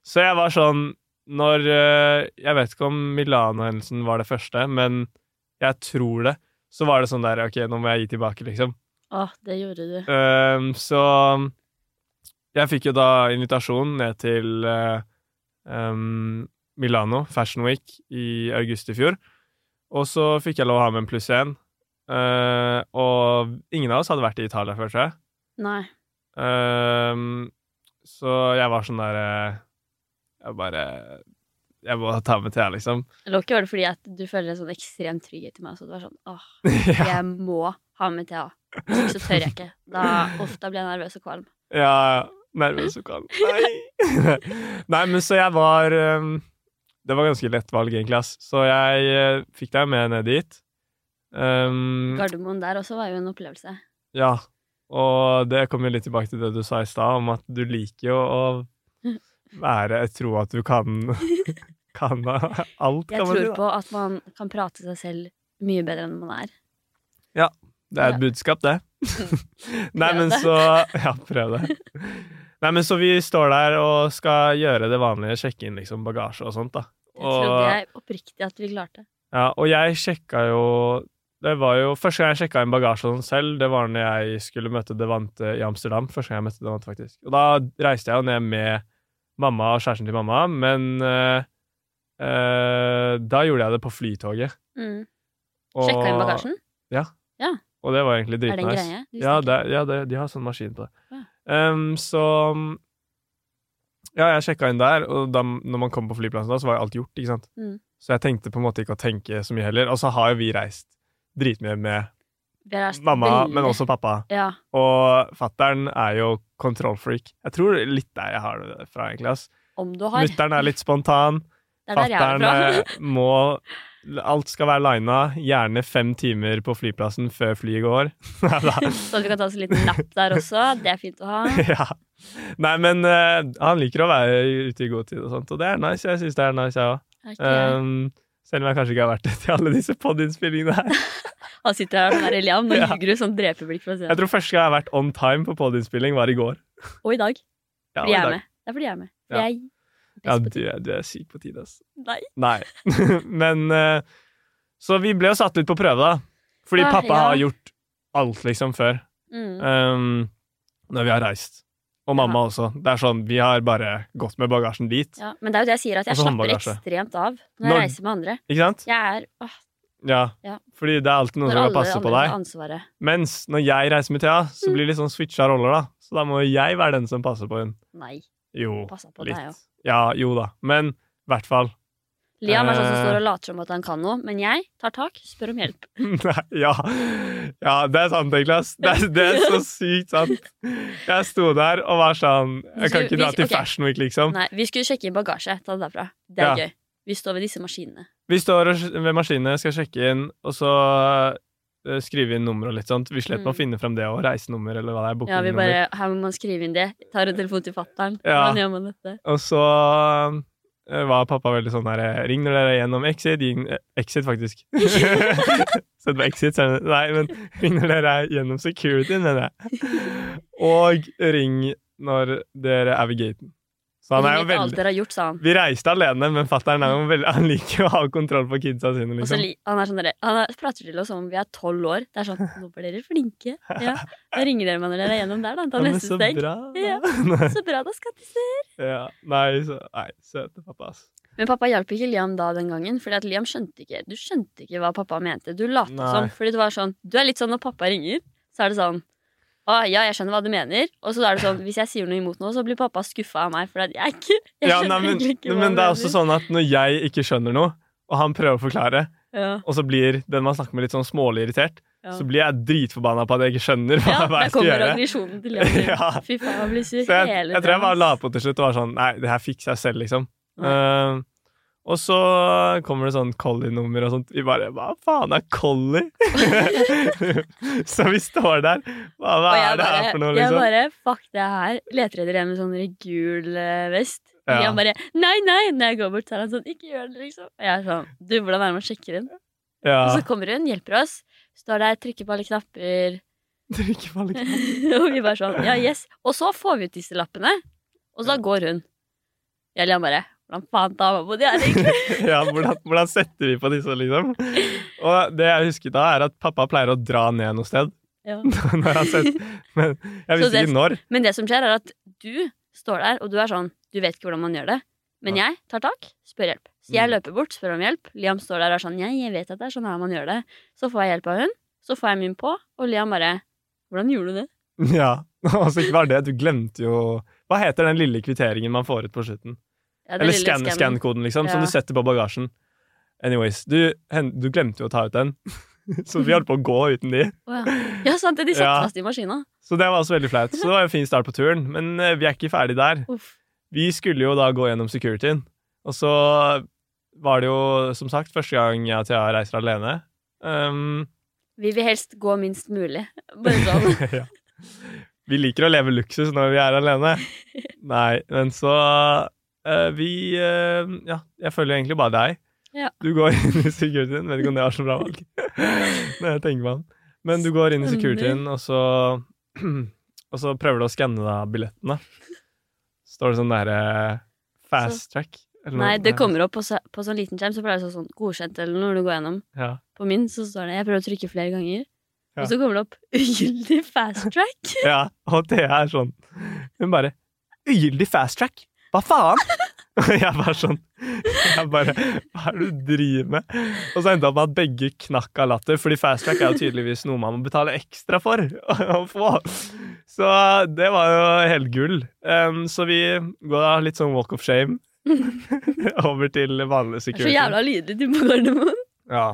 Så jeg var sånn Når eh, Jeg vet ikke om Milano-hendelsen var det første, men jeg tror det. Så var det sånn der Ok, nå må jeg gi tilbake, liksom. Åh, det gjorde du. Um, så jeg fikk jo da invitasjon ned til eh, ehm, Milano Fashion Week i august i fjor. Og så fikk jeg lov å ha med en pluss én. Uh, og ingen av oss hadde vært i Italia før, tror jeg. Nei. Um, så jeg var sånn der eh, Jeg bare Jeg må ta med Thea, liksom. Ikke var det fordi at du føler en sånn ekstrem trygghet i meg, så du var sånn åh, ja, jeg må ha med Thea. Hvis ikke så tør jeg ikke. Da, ofte blir jeg nervøs og kvalm. ja nervøs og kan. Nei. Nei, men så jeg var ehm, Det var ganske lett valg, egentlig, ass. Så jeg eh, fikk deg med ned dit. Um, Gardermoen der også var jo en opplevelse. ja. Og det kommer litt tilbake til det du sa i stad, om at du liker jo å være Tro at du kan Kan alt, Jeg kan man si. tror på at man kan prate seg selv mye bedre enn man er. Ja. Det er et budskap, det. Nei, men så Ja, prøv det. Nei, men så vi står der og skal gjøre det vanlige, sjekke inn liksom bagasje og sånt, da. Jeg trodde Og, jeg oppriktig at vi klarte. ja, og jeg sjekka jo Det var jo Første gang jeg sjekka inn bagasje og sånn selv, det var når jeg skulle møte Devante i Amsterdam. Første gang jeg møtte Devante, faktisk. Og da reiste jeg jo ned med mamma og kjæresten til mamma, men øh, øh, da gjorde jeg det på flytoget. Mm. Og, Sjekka inn bagasjen? Ja, Og det var egentlig Er det en greie? Ja, det, ja det, de har sånn maskin på det. Ja. Ehm, så Ja, jeg sjekka inn der, og da når man kom på flyplassen, da, så var jo alt gjort. ikke sant? Mm. Så jeg tenkte på en måte ikke å tenke så mye heller. Og så har jo vi reist dritmye med mamma, men også pappa. Ja. Og fattern er jo kontrollfreak. Jeg tror litt der jeg har det fra, egentlig. ass. Om du har. Mutter'n er litt spontan. Er er Fattern eh, må Alt skal være lina. Gjerne fem timer på flyplassen før flyet går. Så du vi kan ta oss en liten napp der også. Det er fint å ha. ja. Nei, men uh, han liker å være ute i god tid og sånt, og det er nice. Jeg syns det er nice, jeg òg. Okay. Um, Selv om jeg kanskje ikke har vært det til alle disse pod-innspillingene her. Han sitter her der Eliam, nå ljuger du sånn dreperblikk fra Jeg tror første gang jeg har vært on time på pod-innspilling, var i går. Og i dag. Ja, Fordi jeg og er med. Det er fordi jeg er med. Ja. Jeg er Ja, du, du er syk på tide, ass. Nei. Nei. Men eh, Så vi ble jo satt litt på prøve, da. Fordi Ah, pappa ja. har gjort alt, liksom, før. Mm. Um, når vi har reist. Og mamma også. Det er sånn, Vi har bare gått med bagasjen dit. Ja, men det er jo det jeg sier, at jeg slapper håndbagasje. ekstremt av når, Når- jeg reiser med andre. Ikke sant? Jeg er åh, Ja. Ja. Fordi det er alltid noen Når som alle passe på deg. har ansvaret. Mens når jeg reiser med Thea, Mm. så blir det litt sånn switcha roller, da. Så da må jeg være den som passer på henne. Nei. Jo, Passa på deg litt. òg. Ja, jo da. Men i hvert fall. Liam er sånn som Eh. står og later som at han kan noe, men jeg tar tak, spør om hjelp. Nei, ja. ja, det er sant, Niklas. Det er, det er så sykt sant. Jeg sto der og var sånn Jeg kan ikke dra til. Fashion Week, liksom. Nei, vi skulle sjekke inn bagasje. Ta det derfra. Det er Ja. gøy. Vi står ved disse maskinene. Vi står ved maskinene, skal sjekke inn, og så skrive inn nummer og litt sånt. Vi slipper Mm. å finne frem det og reisenummer eller hva det er. Ja, vi bare, Her må man skrive inn det. Tar en telefon til fatter'n. Ja. Hvordan gjør man dette? Og så eh, var pappa veldig sånn her Ring når dere er gjennom Exit. Ring, eh, exit, faktisk. Sett på Exit. så er det- Nei, men ring når dere er gjennom security, mener jeg. Og ring når dere er ved gaten. Så han er jo veldig. Vi reiste alene, men fatter'n er jo liker å ha kontroll på kidsa sine, liksom. li- han er sånn han er, prater til oss som om vi er tolv år. Det er sånn Nå ble dere flinke. Ja. Da ringer dere meg når dere er gjennom der, da. Ta neste så steg. Ja. Så bra, da, skattiser. ja. Nei, så, nei, søte pappa, ass. Men pappa hjalp ikke Liam da den gangen, Fordi at Liam skjønte ikke Du skjønte ikke hva pappa mente. Du lot som. Fordi det var sånn Du er litt sånn når pappa ringer, så er det sånn å, ja, jeg skjønner hva du mener. Og så er det sånn, hvis jeg sier noe imot noe, så blir pappa skuffa av meg. For jeg ikke jeg Ja, nei, men, ikke men det er også sånn at når jeg ikke skjønner noe, og han prøver å forklare, ja, og så blir den man snakker med litt sånn smålig irritert, ja. så blir jeg dritforbanna på at jeg ikke skjønner hva, ja, hva der jeg skal kommer gjøre. aggresjonen til. Ja. Fy faen, jeg blir sur hele jeg tror jeg bare la på til slutt og var sånn Nei, det her fikser jeg selv, liksom. Nei. Og så kommer det sånn Collie-nummer og sånt. Vi bare Hva faen er Collie? så vi står der. Hva, hva er det her for noe, jeg liksom? bare Fuck det her. Leter etter en med sånn gul eh, vest. Ja. Jeg bare Nei, nei! Når jeg går bort, så er han sånn Ikke gjør det, liksom. Og jeg er sånn Du, hvordan er det man sjekker inn? Ja. Og så kommer hun, hjelper oss. Står der, trykker på alle knapper. Trykker på alle knapper. og vi bare sånn Ja, yes. Og så får vi ut disse lappene. Og så går hun. Jeg ler bare Hvordan faen tar man på de her, egentlig? ja, hvordan, hvordan setter vi på disse, liksom? Og det jeg husker da, er at pappa pleier å dra ned noe sted. Ja. når han setter Men jeg visste det- ikke når. Men det som skjer, er at du står der, og du er sånn Du vet ikke hvordan man gjør det. Men jeg tar tak, spør hjelp. Så jeg Mm. løper bort, spør om hjelp. Liam står der og er sånn Jeg, jeg vet at det er sånn her man gjør det. Så får jeg hjelp av hun. Så får jeg min på, og Liam bare Hvordan gjorde du det? Ja, Og så ikke bare det, du glemte jo Hva heter den lille kvitteringen man får ut på slutten? Ja, Eller scan-koden, liksom, som du setter på bagasjen. Anyways, du, du glemte jo å ta ut den, så vi holdt på å gå uten de. Oh, ja. ja, sant det. De satt Ja. fast i maskina. Så det var også veldig flaut. Så det var en fin start på turen, men eh, vi er ikke ferdig der. Uff. Vi skulle jo da gå gjennom securityen, og så var det jo som sagt første gang jeg og Thea reiser alene. Um, Vi vil helst gå minst mulig. Bare sånn. ja. Vi liker å leve luksus når vi er alene. Nei, men så eh, Vi uh, Ja, jeg følger egentlig bare deg. Ja. Du går inn i securityen. Vet ikke om det er så bra valg. Når jeg tenker meg. Men du går inn i securityen, og så Og så prøver du å skanne da billettene. Står det sånn derre fast track? Nei, det kommer opp på, så, på sånn liten skjerm, så pleier det stå sånn godkjent eller når du går gjennom. Ja. På min så står det Jeg prøver å trykke flere ganger. Ja. Og så kommer det opp ugyldig fast track. ja, og det er sånn Hun bare Ugyldig fast track? Hva faen? Og jeg bare sånn Jeg bare Hva er det du driver med? Og så endte det opp med at begge knakk av latter, fordi fast track er jo tydeligvis noe man må betale ekstra for å få. Så det var jo helt gull. Um, så vi går da litt sånn walk of shame over til vanlig er så jævla lydelig du på Gardermoen. Ja,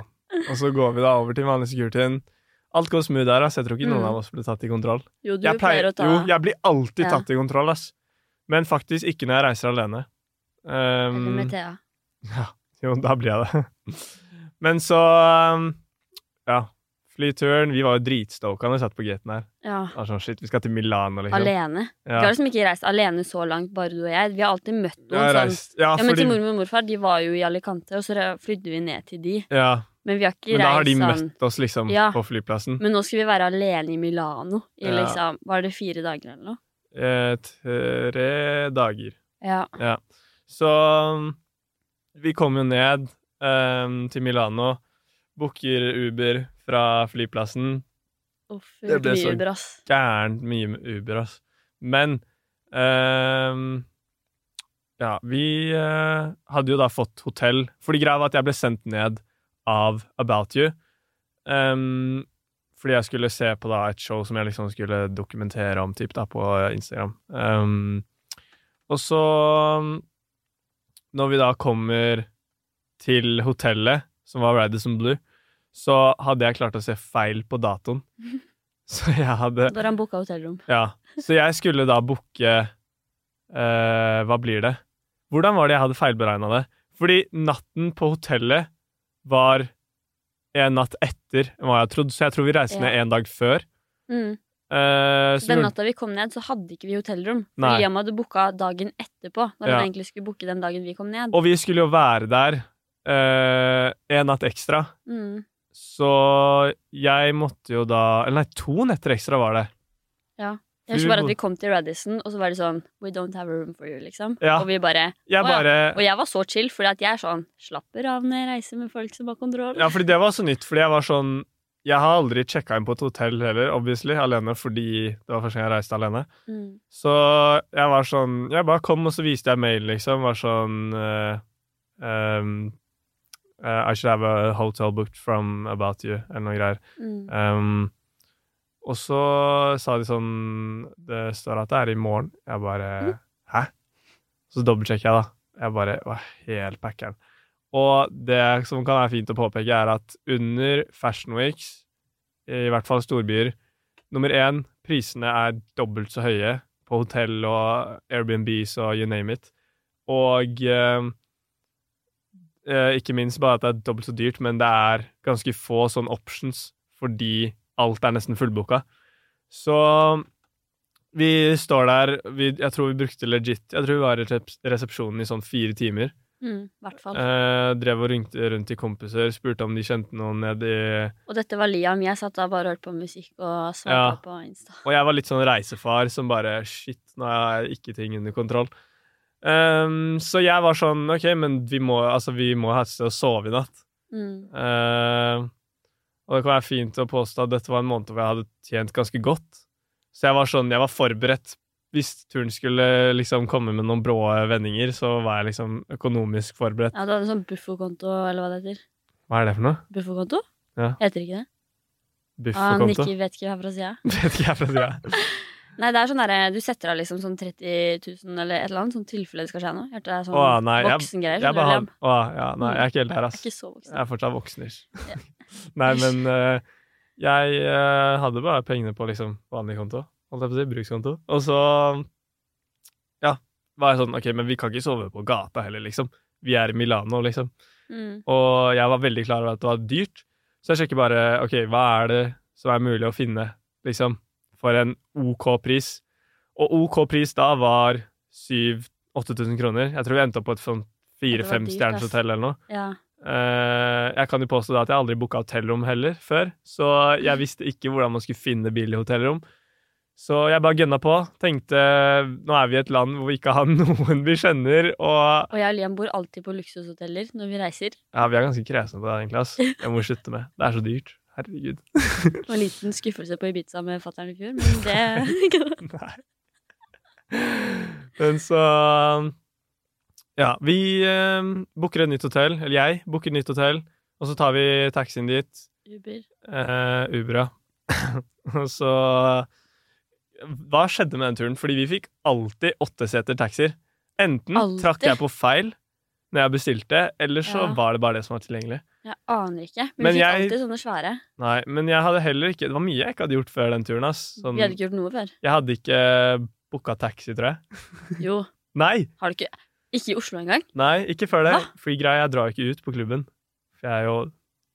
og så går vi da over til vanlig security. Alt går smooth der, ass. Jeg tror ikke noen Mm. av oss blir tatt i kontroll. Jo, du Jeg pleier å ta Jo, jeg blir alltid Ja. tatt i kontroll, ass. Men faktisk ikke når jeg reiser alene. Um, Eller med Thea. ja, jo, da blir jeg det. Men så um, Ja. flyturen. Vi var jo dritstoka når vi satt på gaten her. Ja. Sånn, shit, vi skal til Milano, liksom. Alene. Ja. Vi har liksom ikke reist alene så langt, bare du og jeg. Vi har alltid møtt noen sånn reist, ja, Ja, men til fordi, mormor og morfar, de var jo i Alicante, og så flydde vi ned til de. ja, Men vi har ikke men da har de sånn møtt oss liksom Ja. på flyplassen. Men nå skal vi være alene i Milano i liksom Var det fire dager eller noe? Eh, tre dager. Ja. Så um, vi kom jo ned um, til Milano, booker Uber fra flyplassen. Uff, Det ble så- Uber, ass. Gærent mye med Uber, ass. Men um, Ja, vi eh, hadde jo da fått hotell. Fordi greia var at jeg ble sendt ned av About You. Um, fordi jeg skulle se på da et show som jeg liksom skulle dokumentere om typ, da, på Instagram. Um, og så Når vi da kommer til hotellet, som var Radisson Blue, så hadde jeg klart å se feil på datoen. Så jeg hadde Da han booka hotellrom. Ja. Så jeg skulle da booke eh, Hva blir det? Hvordan var det jeg hadde feilberegna det? Fordi natten på hotellet var en natt etter hva jeg trodde, så jeg tror vi reiste ned en dag før. Mm. Uh, så Den natta vi kom ned, så hadde ikke vi hotellrom. Nei. Liam hadde booka dagen etterpå, når Ja. han egentlig skulle booke den dagen vi kom ned. og vi skulle jo være der uh, en natt ekstra, Mm. så jeg måtte jo da Eller nei, to netter ekstra var det. Jeg husker bare at vi kom til Radisson, og så var det sånn We don't have a room for you, liksom. Ja. Og vi bare Jeg ja. bare Og jeg var så chill, fordi at jeg er sånn Slapper av når jeg reiser med folk som har kontroll. Ja, fordi det var så nytt, fordi jeg var sånn Jeg har aldri sjekka inn på et hotell heller, obviously, alene, fordi det var første gang jeg reiste alene. Mm. Så jeg var sånn Jeg bare kom, og så viste jeg mail, liksom. Var sånn uh, um, uh, I should have a hotel booked from About You, eller noe greier. Mm. Um, og så sa de sånn Det står at det er i morgen. Jeg bare Hæ? Så dobbeltsjekker jeg, da. Jeg bare var helt packeren. Og det som kan være fint å påpeke, er at under Fashion Weeks, i hvert fall storbyer Nummer én, prisene er dobbelt så høye på hotell og Airbnbs og you name it. Og eh, eh, ikke minst bare at det er dobbelt så dyrt, men det er ganske få sånn options fordi alt er nesten fullbooka. Så vi står der vi, Jeg tror vi brukte legit Jeg tror vi var i resepsjonen i sånn fire timer. Mm. Eh, drev og ringte rundt til kompiser, spurte om de kjente noen ned i Og dette var Liam. Jeg satt da bare og hørte på musikk og svarte Ja. på Insta. Og jeg var litt sånn reisefar som bare Shit, nå har jeg ikke ting under kontroll. Um, så jeg var sånn OK, men vi må, altså, vi må ha et sted å sove i natt. Mm. Ehm, og det kan være fint å påstå at dette var en måned hvor jeg hadde tjent ganske godt. Så jeg var sånn, jeg var forberedt. Hvis turen skulle liksom komme med noen brå vendinger, så var jeg liksom økonomisk forberedt. Ja, du hadde sånn bufferkonto, eller hva det heter. Hva er det for noe? Bufferkonto? Ja. Heter ikke det? Ah, Bufferkonto? Nikki vet ikke herfra sida. Vet ikke jeg fra sida. Nei, det er sånn derre Du setter av liksom sånn 30 000 eller et eller annet, sånn tilfelle det skal skje noe. Hørte det er sånn Å, nei, jeg- voksengreier. Jeg skjønner bare had, ja, nei, jeg er ikke helt der, Jeg er ikke så voksen. Jeg er fortsatt voksenish. Nei, men uh, jeg uh, hadde bare pengene på liksom vanlig konto. Holdt jeg på å si, brukskonto. Og så ja, var jeg sånn OK, men vi kan ikke sove på gata heller, liksom. Vi er i Milano, liksom. Mm. Og jeg var veldig klar over at det var dyrt, så jeg sjekker bare OK, hva er det som er mulig å finne, liksom, for en OK pris? Og OK pris da var 7000-8000 kroner. Jeg tror vi endte opp på et sånn fire-fem-stjerners hotell eller noe. Ja. Uh, jeg kan jo påstå at jeg aldri booka hotellrom heller før, så jeg visste ikke hvordan man skulle finne billig hotellrom. Så jeg bare gønna på. Tenkte nå er vi i et land hvor vi ikke har noen vi kjenner, og Og jeg og Liam bor alltid på luksushoteller når vi reiser. ja, vi er ganske kresne på det, egentlig. ass. Jeg må slutte med. Det er så dyrt. Herregud. Det var en liten skuffelse på Ibiza med fatter'n i fjor, men det Nei. Men så Ja, vi eh, booker et nytt hotell. Eller jeg booker et nytt hotell, og så tar vi taxien dit. Uber. Eh, Uber, ja. Og så Hva skjedde med den turen? Fordi vi fikk alltid åtteseter taxier. Enten Altid. trakk jeg på feil når jeg bestilte, eller så Ja. var det bare det som var tilgjengelig. Jeg aner ikke. Men, Men vi fikk jeg- alltid sånne svære. Nei, men jeg hadde heller ikke Det var mye jeg ikke hadde gjort før den turen. ass. Sånn, Vi hadde ikke gjort noe før. Jeg hadde ikke booka taxi, tror jeg. Jo, Nei! har du ikke Ikke i Oslo engang? Nei, ikke før det. Hva? Fordi greia, jeg drar ikke ut på klubben. For jeg er jo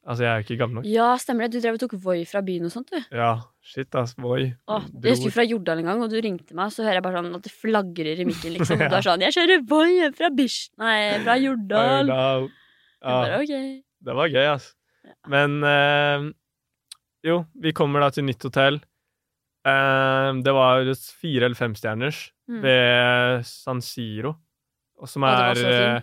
Altså, jeg er jo ikke gammel nok. Ja, stemmer det. Du drev og tok Voi fra byen og sånt, du. Ja, shit, ass. Voi. Åh, jeg husker fra Jordal en gang, og du ringte meg, så hører jeg bare sånn at det flagrer i mikken, liksom. Og du er sånn 'Jeg kjører Voi fra Bish... Nei, fra Jordal'. Ja, Jeg bare, ok. Det var gøy, altså. Ja. Men eh, jo, vi kommer da til nytt hotell. Eh, det var fire- eller femstjerners Mm. ved San Siro. Og som er eh.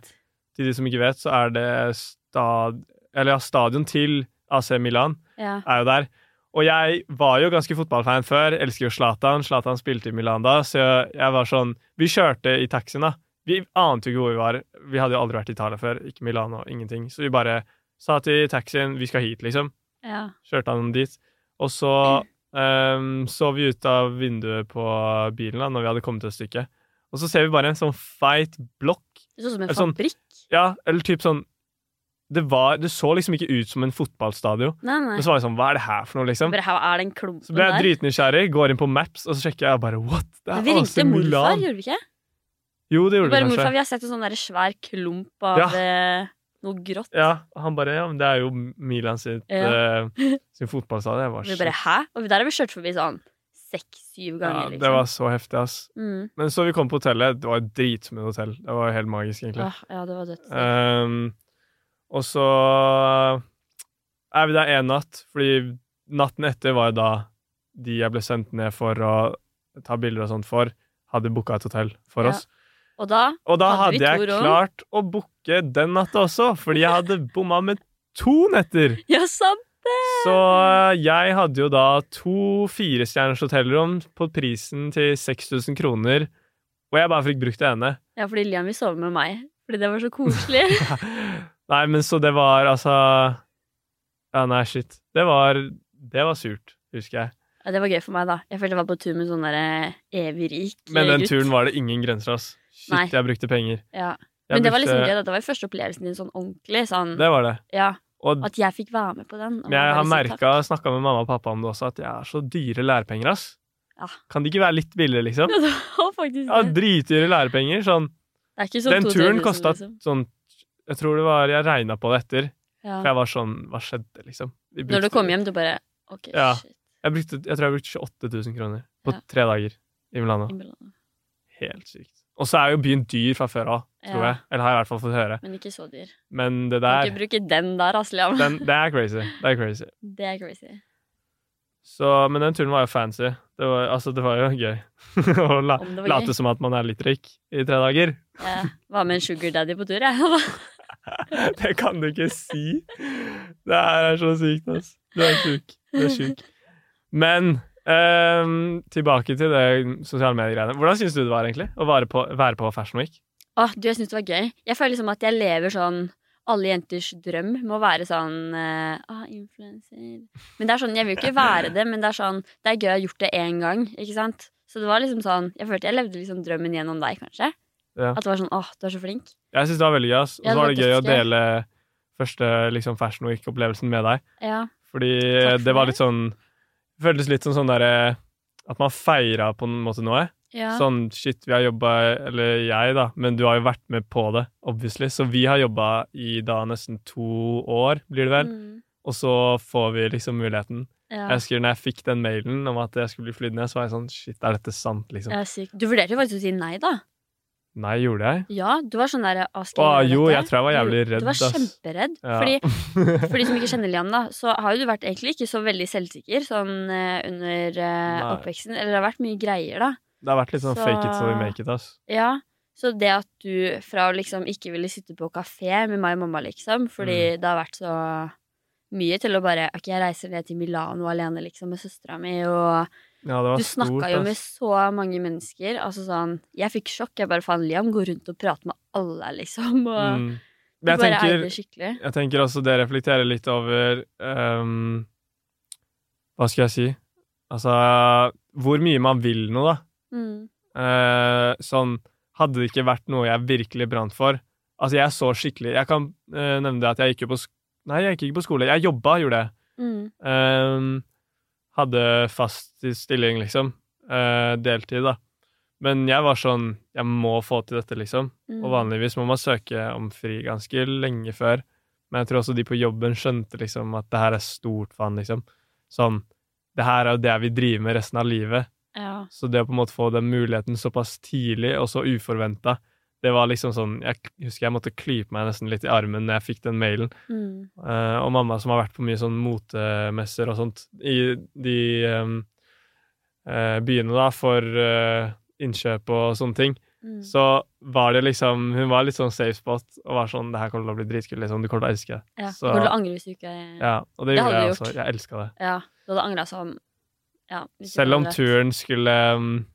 Til de som ikke vet, så er det stad... Eller ja, stadion til AC Milan Ja. er jo der. Og jeg var jo ganske fotballfan før. Elsker jo Zlatan. Zlatan spilte i Milan da, så jeg var sånn Vi kjørte i taxien, da. Vi ante jo ikke hvor vi var. Vi hadde jo aldri vært i Italia før. Ikke Milano, ingenting. Så vi bare sa til taxien vi skal hit, liksom. ja. Kjørte han dit. Og så um, så vi ut av vinduet på bilen da når vi hadde kommet et stykke. Og så ser vi bare en sånn feit blokk. Det så som en sånn- fabrikk. Ja, eller typ sånn det, var, det så liksom ikke ut som en fotballstadion. Nei, nei. Men så var jeg sånn, hva er det her for noe, liksom? Bare her er den klumpen Så ble jeg der. dritnysgjerrig, går inn på Maps, og så sjekker jeg bare what? Det er vi ringte AC morfar, gjorde vi ikke? Jo, det gjorde Bare kanskje. morfar, kanskje. Vi har sett en sånn der svær klump av Ja. Noe grått. Ja, han bare ja, men det er jo Milan sitt, Ja. uh, sin fotballstadion. Jeg var Vi bare hæ? Og der har vi kjørt forbi sånn seks-syv Ja, liksom. det var så heftig, ass. mm. Men så vi kom på hotellet, det var et hotell. Det var helt magisk, egentlig. Åh, ja, det var dødt. Um, og så er vi der én natt, fordi natten etter var jo da de jeg ble sendt ned for å ta bilder og sånt for, hadde booka et hotell for Ja. oss. Og da Og da Hadde hadde jeg klart å booke den natta også, fordi jeg hadde bomma med to netter. Ja, sant! det! Så eh, jeg hadde jo da to firestjerners hotellrom på prisen til 6000 kroner, og jeg bare fikk brukt det ene. Ja, fordi Liam vil sove med meg. Fordi det var så koselig. Nei, men så det var altså Ja, nei, shit. Det var Det var surt, husker jeg. Ja, det var gøy for meg, da. Jeg følte jeg var på tur med sånn derre evig rik gutt. Men den turen var det ingen grenser, ass. Shit, Nei. jeg brukte penger. Ja. Men det var liksom gøy. Det var jo første opplevelsen din sånn ordentlig. Sånn, Det var det. ja, Og At jeg fikk være med på den. men jeg har merka, snakka med mamma og pappa om det også, at jeg er så dyre lærepenger, ass. Ja. Kan de ikke være litt billigere, liksom? Ja, det var faktisk det. dritdyre lærepenger. Sånn. Det sånn Den turen kosta liksom. sånn Jeg tror det var Jeg regna på det etter, ja. for jeg var sånn Hva skjedde, liksom? Brukte, Når du kom hjem, du bare OK, Ja. shit. Jeg, brukte, jeg tror jeg brukte 28 000 kroner på Ja. tre dager i Milano. Innbillende. Helt sykt. Og så er jo byen dyr fra før av, tror Ja. jeg. Eller har jeg i hvert fall fått høre. Men ikke så dyr. Men det Du kan der, ikke bruke den der, Asliam. Den, det er crazy. Det er crazy. Det er crazy. Så, men den turen var jo fancy. Det var, altså, det var jo gøy. Å la, late som at man er litt rik i tre dager. Jeg var med en sugar daddy på tur, jeg. Det kan du ikke si! Det her er så sykt, ass. Du er sjuk. Du er sjuk. Men ehm, tilbake til det sosiale medier-greiene. Hvordan syns du det var, egentlig? Å være på, være på Fashion Week? Åh, du, jeg syns det var gøy. Jeg føler liksom at jeg lever sånn alle jenters drøm med å være sånn eh, ah, influenser. Men det er sånn, jeg vil jo ikke være det, men det er sånn Det er gøy å ha gjort det én gang, ikke sant? Så det var liksom sånn Jeg følte jeg levde liksom drømmen gjennom deg, kanskje. Ja. At det var sånn åh, du er så flink. Jeg syns det var veldig gøy. ass. Og så var det gøy å dele første liksom, Fashion Week-opplevelsen med deg. Ja. Fordi for det var litt sånn føltes litt som sånn derre At man feira på en måte noe. ja. Sånn shit, vi har jobba Eller jeg, da, men du har jo vært med på det, obviously. Så vi har jobba i da nesten to år, blir det vel. Mm, Og så får vi liksom muligheten. ja. Jeg husker når jeg fikk den mailen om at jeg skulle bli flydd ned, så var jeg sånn shit, er dette sant, liksom? Jeg er syk. Du vurderte jo faktisk å si nei, da. Nei, gjorde jeg? Ja, du var sånn der «Å, skal Å, jeg gjøre jo, dette?» jeg tror jeg var jævlig redd, Du var kjemperedd. Ja. Fordi For de som ikke kjenner Liam, da, så har jo du vært egentlig ikke så veldig selvsikker sånn eh, under uh, oppveksten. Eller det har vært mye greier, da. Det har vært litt sånn Så- fake it so we make it, ass. Ja. Så det at du fra å liksom ikke ville sitte på kafé med meg og mamma, liksom, fordi Mm. det har vært så mye til å bare Ok, jeg reiser ned til Milano alene, liksom, med søstera mi, og Ja, det du snakka jo med så mange mennesker. Altså sånn Jeg fikk sjokk. Jeg bare faen, Liam går rundt og prater med alle, liksom. Og Mm. du bare eier tenker, det skikkelig. jeg tenker også det reflekterer litt over um, Hva skal jeg si? Altså Hvor mye man vil noe, da. Mm. Uh, sånn Hadde det ikke vært noe jeg virkelig brant for Altså, jeg så skikkelig Jeg kan uh, nevne det at jeg gikk jo på Nei, jeg gikk ikke på skole. Jeg jobba, gjorde jeg. Mm. Ehm, hadde fast stilling, liksom. Eh, deltid, da. Men jeg var sånn Jeg må få til dette, liksom. Mm. Og vanligvis må man søke om fri ganske lenge før. Men jeg tror også de på jobben skjønte liksom at det her er stort for han, liksom. Sånn Det her er jo det vi driver med resten av livet. Ja. Så det å på en måte få den muligheten såpass tidlig, og så uforventa, det var liksom sånn Jeg husker jeg måtte klype meg nesten litt i armen når jeg fikk den mailen. Mm. Uh, og mamma som har vært på mye sånn motemesser og sånt i de um, uh, byene, da, for uh, innkjøp og sånne ting, Mm. så var det liksom Hun var litt sånn safe spot og var sånn Det her kommer til å bli dritkult, liksom. Du kommer til å elske det. Ja. Så- Kommer til å angre hvis du ikke Ja, og det, Det gjorde jeg også. gjort. Jeg elska det. Ja, du hadde angra som ja, Selv om turen skulle um,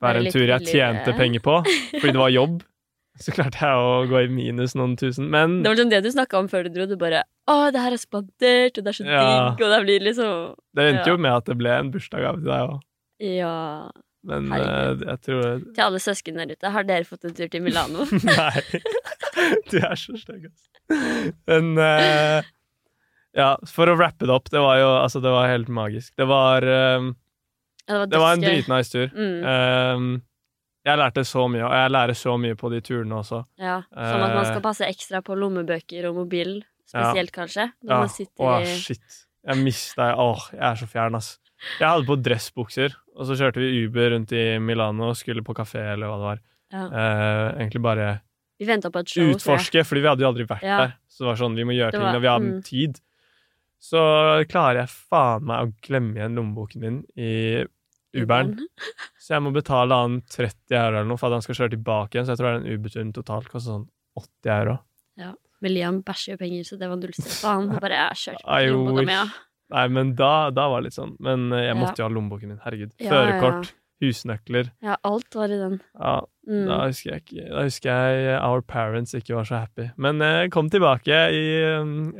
være en tur jeg tjente penger på, fordi det var jobb, så klarte jeg å gå i minus noen tusen. Men Det var liksom det du snakka om før du dro. Du bare 'Å, det her er spandert, og det er så Ja. digg', og det blir liksom det endte Ja. jo med at det ble en bursdagsgave til deg òg. Ja. Men Herregud. eh, jeg tror Til alle søsken der ute, har dere fått en tur til Milano? Nei. Du er så stygg, altså. Men uh, Ja, for å rappe det opp, det var jo Altså, det var helt magisk. Det var eh, Ja, Det var en dritnice tur. Mm, Eh, jeg lærte så mye, og jeg lærer så mye på de turene også. ja. Sånn at man skal eh, passe ekstra på lommebøker og mobil, spesielt kanskje. Når Ja. man sitter Åh, i shit. Jeg mista Åh, jeg er så fjern, ass. Jeg hadde på dressbukser, og så kjørte vi Uber rundt i Milano og skulle på kafé eller hva det var. ja. Eh, egentlig bare Vi på et show. utforske, fordi vi hadde jo aldri vært Ja. der. Så det var sånn, vi må gjøre ting når vi har mm. tid. Så klarer jeg faen meg å glemme igjen lommeboken min i Uberen. Så jeg må betale han 30 euro eller noe for at han skal kjøre tilbake igjen. Så jeg tror den Uber-turen totalt koster sånn 80 euro. Men Liam bæsjer jo penger, så det var null stress. Han bare ja, kjørte på lommeboka mi, ja. Nei, men da, da var det litt sånn. Men jeg jeg Ja. måtte jo ha lommeboken min. Herregud. Ja, Førerkort, husnøkler. Ja, alt var i den. Ja, Mm. da husker jeg Da husker jeg Our Parents ikke var så happy. Men jeg kom tilbake i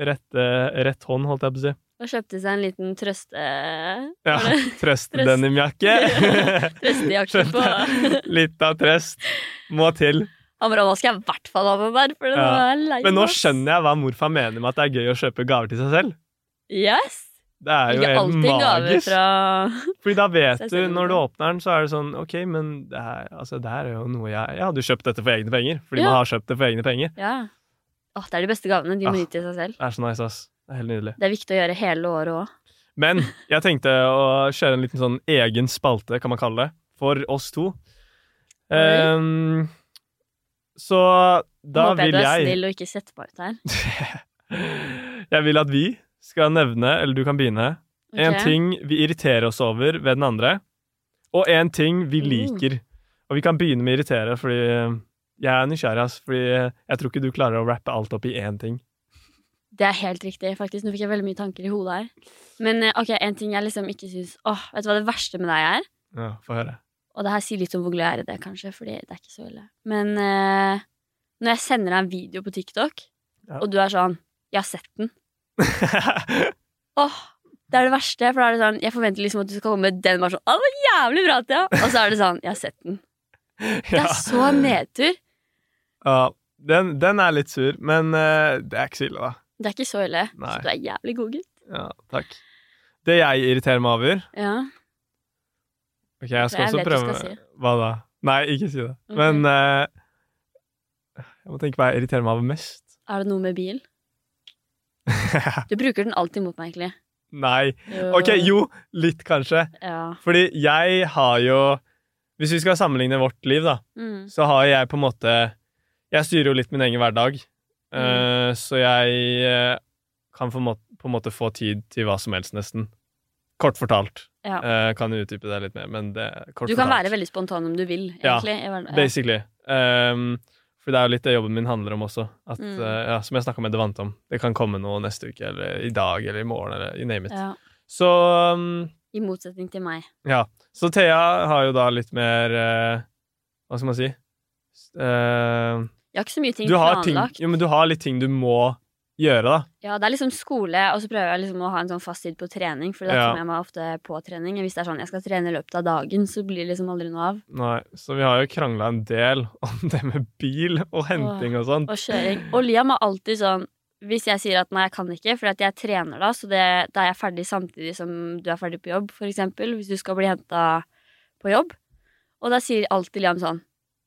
rett, rett hånd, holdt jeg på å si. Og kjøpte seg en liten trøste... Ja, trøst-denimjakke. Trøstejakke på Litt av trøst må til. Han bare, nå skal jeg i hvert fall ha den der, for den Ja. er lei Men nå skjønner jeg hva morfar mener med at det er gøy å kjøpe gaver til seg selv. Yes! Det er jo helt magisk. fra Fordi da vet du, når du åpner den, så er det sånn OK, men det her, altså, det her er jo noe jeg Jeg hadde jo kjøpt dette for egne penger, fordi Ja. man har kjøpt det for egne penger. Ja. Åh, det er de beste gavene. De må Ah. gi seg selv. Det er så nice, ass. Det helt nydelig. Det er viktig å gjøre hele året òg. Men jeg tenkte å kjøre en liten sånn egen spalte, kan man kalle det, for oss to. Ehm, så da Håper jeg Håper du er snill og ikke setter meg ut her. Jeg vil at vi skal nevne, eller du kan begynne, en ting vi irriterer oss over ved den andre, og en ting vi Mm. liker. Og vi kan begynne med å irritere, fordi jeg er nysgjerrig, ass. Fordi jeg tror ikke du klarer å rappe alt opp i én ting. Det er helt riktig, faktisk. Nå fikk jeg veldig mye tanker i hodet her. Men eh, ok, en ting jeg liksom ikke syns Åh, vet du hva det verste med deg er? Ja, Få høre. Og det her sier litt om hvor glad jeg er i det, kanskje, fordi det er ikke så ille. Men eh, når jeg sender deg en video på TikTok, Ja. og du er sånn 'Jeg har sett den'. Åh, det er det verste. For da er det sånn Jeg forventer liksom at du skal komme med den bare sånn 'Å, det var jævlig bra, Thea'. Og så er det sånn 'Jeg har sett den'. Det ja. er så nedtur. ja, den, den er litt sur, men uh, det er ikke så ille, da. Det er ikke så ille. Nei. Så du er jævlig god gutt. Ja, takk. Det jeg irriterer meg over Ja. Ok, jeg skal Jeg også prøve skal si. Hva da? Nei, ikke si det. Okay. Men uh, jeg må tenke hva jeg irriterer meg over mest. Er det noe med bil? Du bruker den alltid mot meg, egentlig. Nei. Ok, jo, litt kanskje. Ja. Fordi jeg har jo Hvis vi skal sammenligne vårt liv, da, Mm. så har jeg på en måte Jeg styrer jo litt min egen hverdag. Mm. Eh, så jeg eh, kan på en, måte, få tid til hva som helst, nesten. Kort fortalt. Ja. Uh, kan utdype det litt mer, men det kort Du kan fortalt. være veldig spontan om du vil, egentlig. Ja. Basically. Um, for det er jo litt det jobben min handler om også. At, Mm. uh, ja, som jeg snakka med Devante om. Det kan komme noe neste uke, eller i dag, eller i morgen, eller you name it. Ja. Så um, I motsetning til meg. ja. Så Thea har jo da litt mer uh, Hva skal man si? Eh, Jeg har ikke så mye ting du, har ting, planlagt. jo, men du har litt ting du må gjøre, da. Ja, det er liksom skole, og så prøver jeg liksom å ha en sånn fast tid på trening, for da Ja. kommer jeg meg ofte på trening. Hvis det er sånn jeg skal trene i løpet av dagen, så blir det liksom aldri noe av. Nei, Så vi har jo krangla en del om det med bil og henting og sånt. Og kjøring. Og Liam er alltid sånn Hvis jeg sier at nei, jeg kan ikke, for jeg trener da, så det, da er jeg ferdig samtidig som du er ferdig på jobb, for eksempel, hvis du skal bli henta på jobb. Og da sier alltid Liam sånn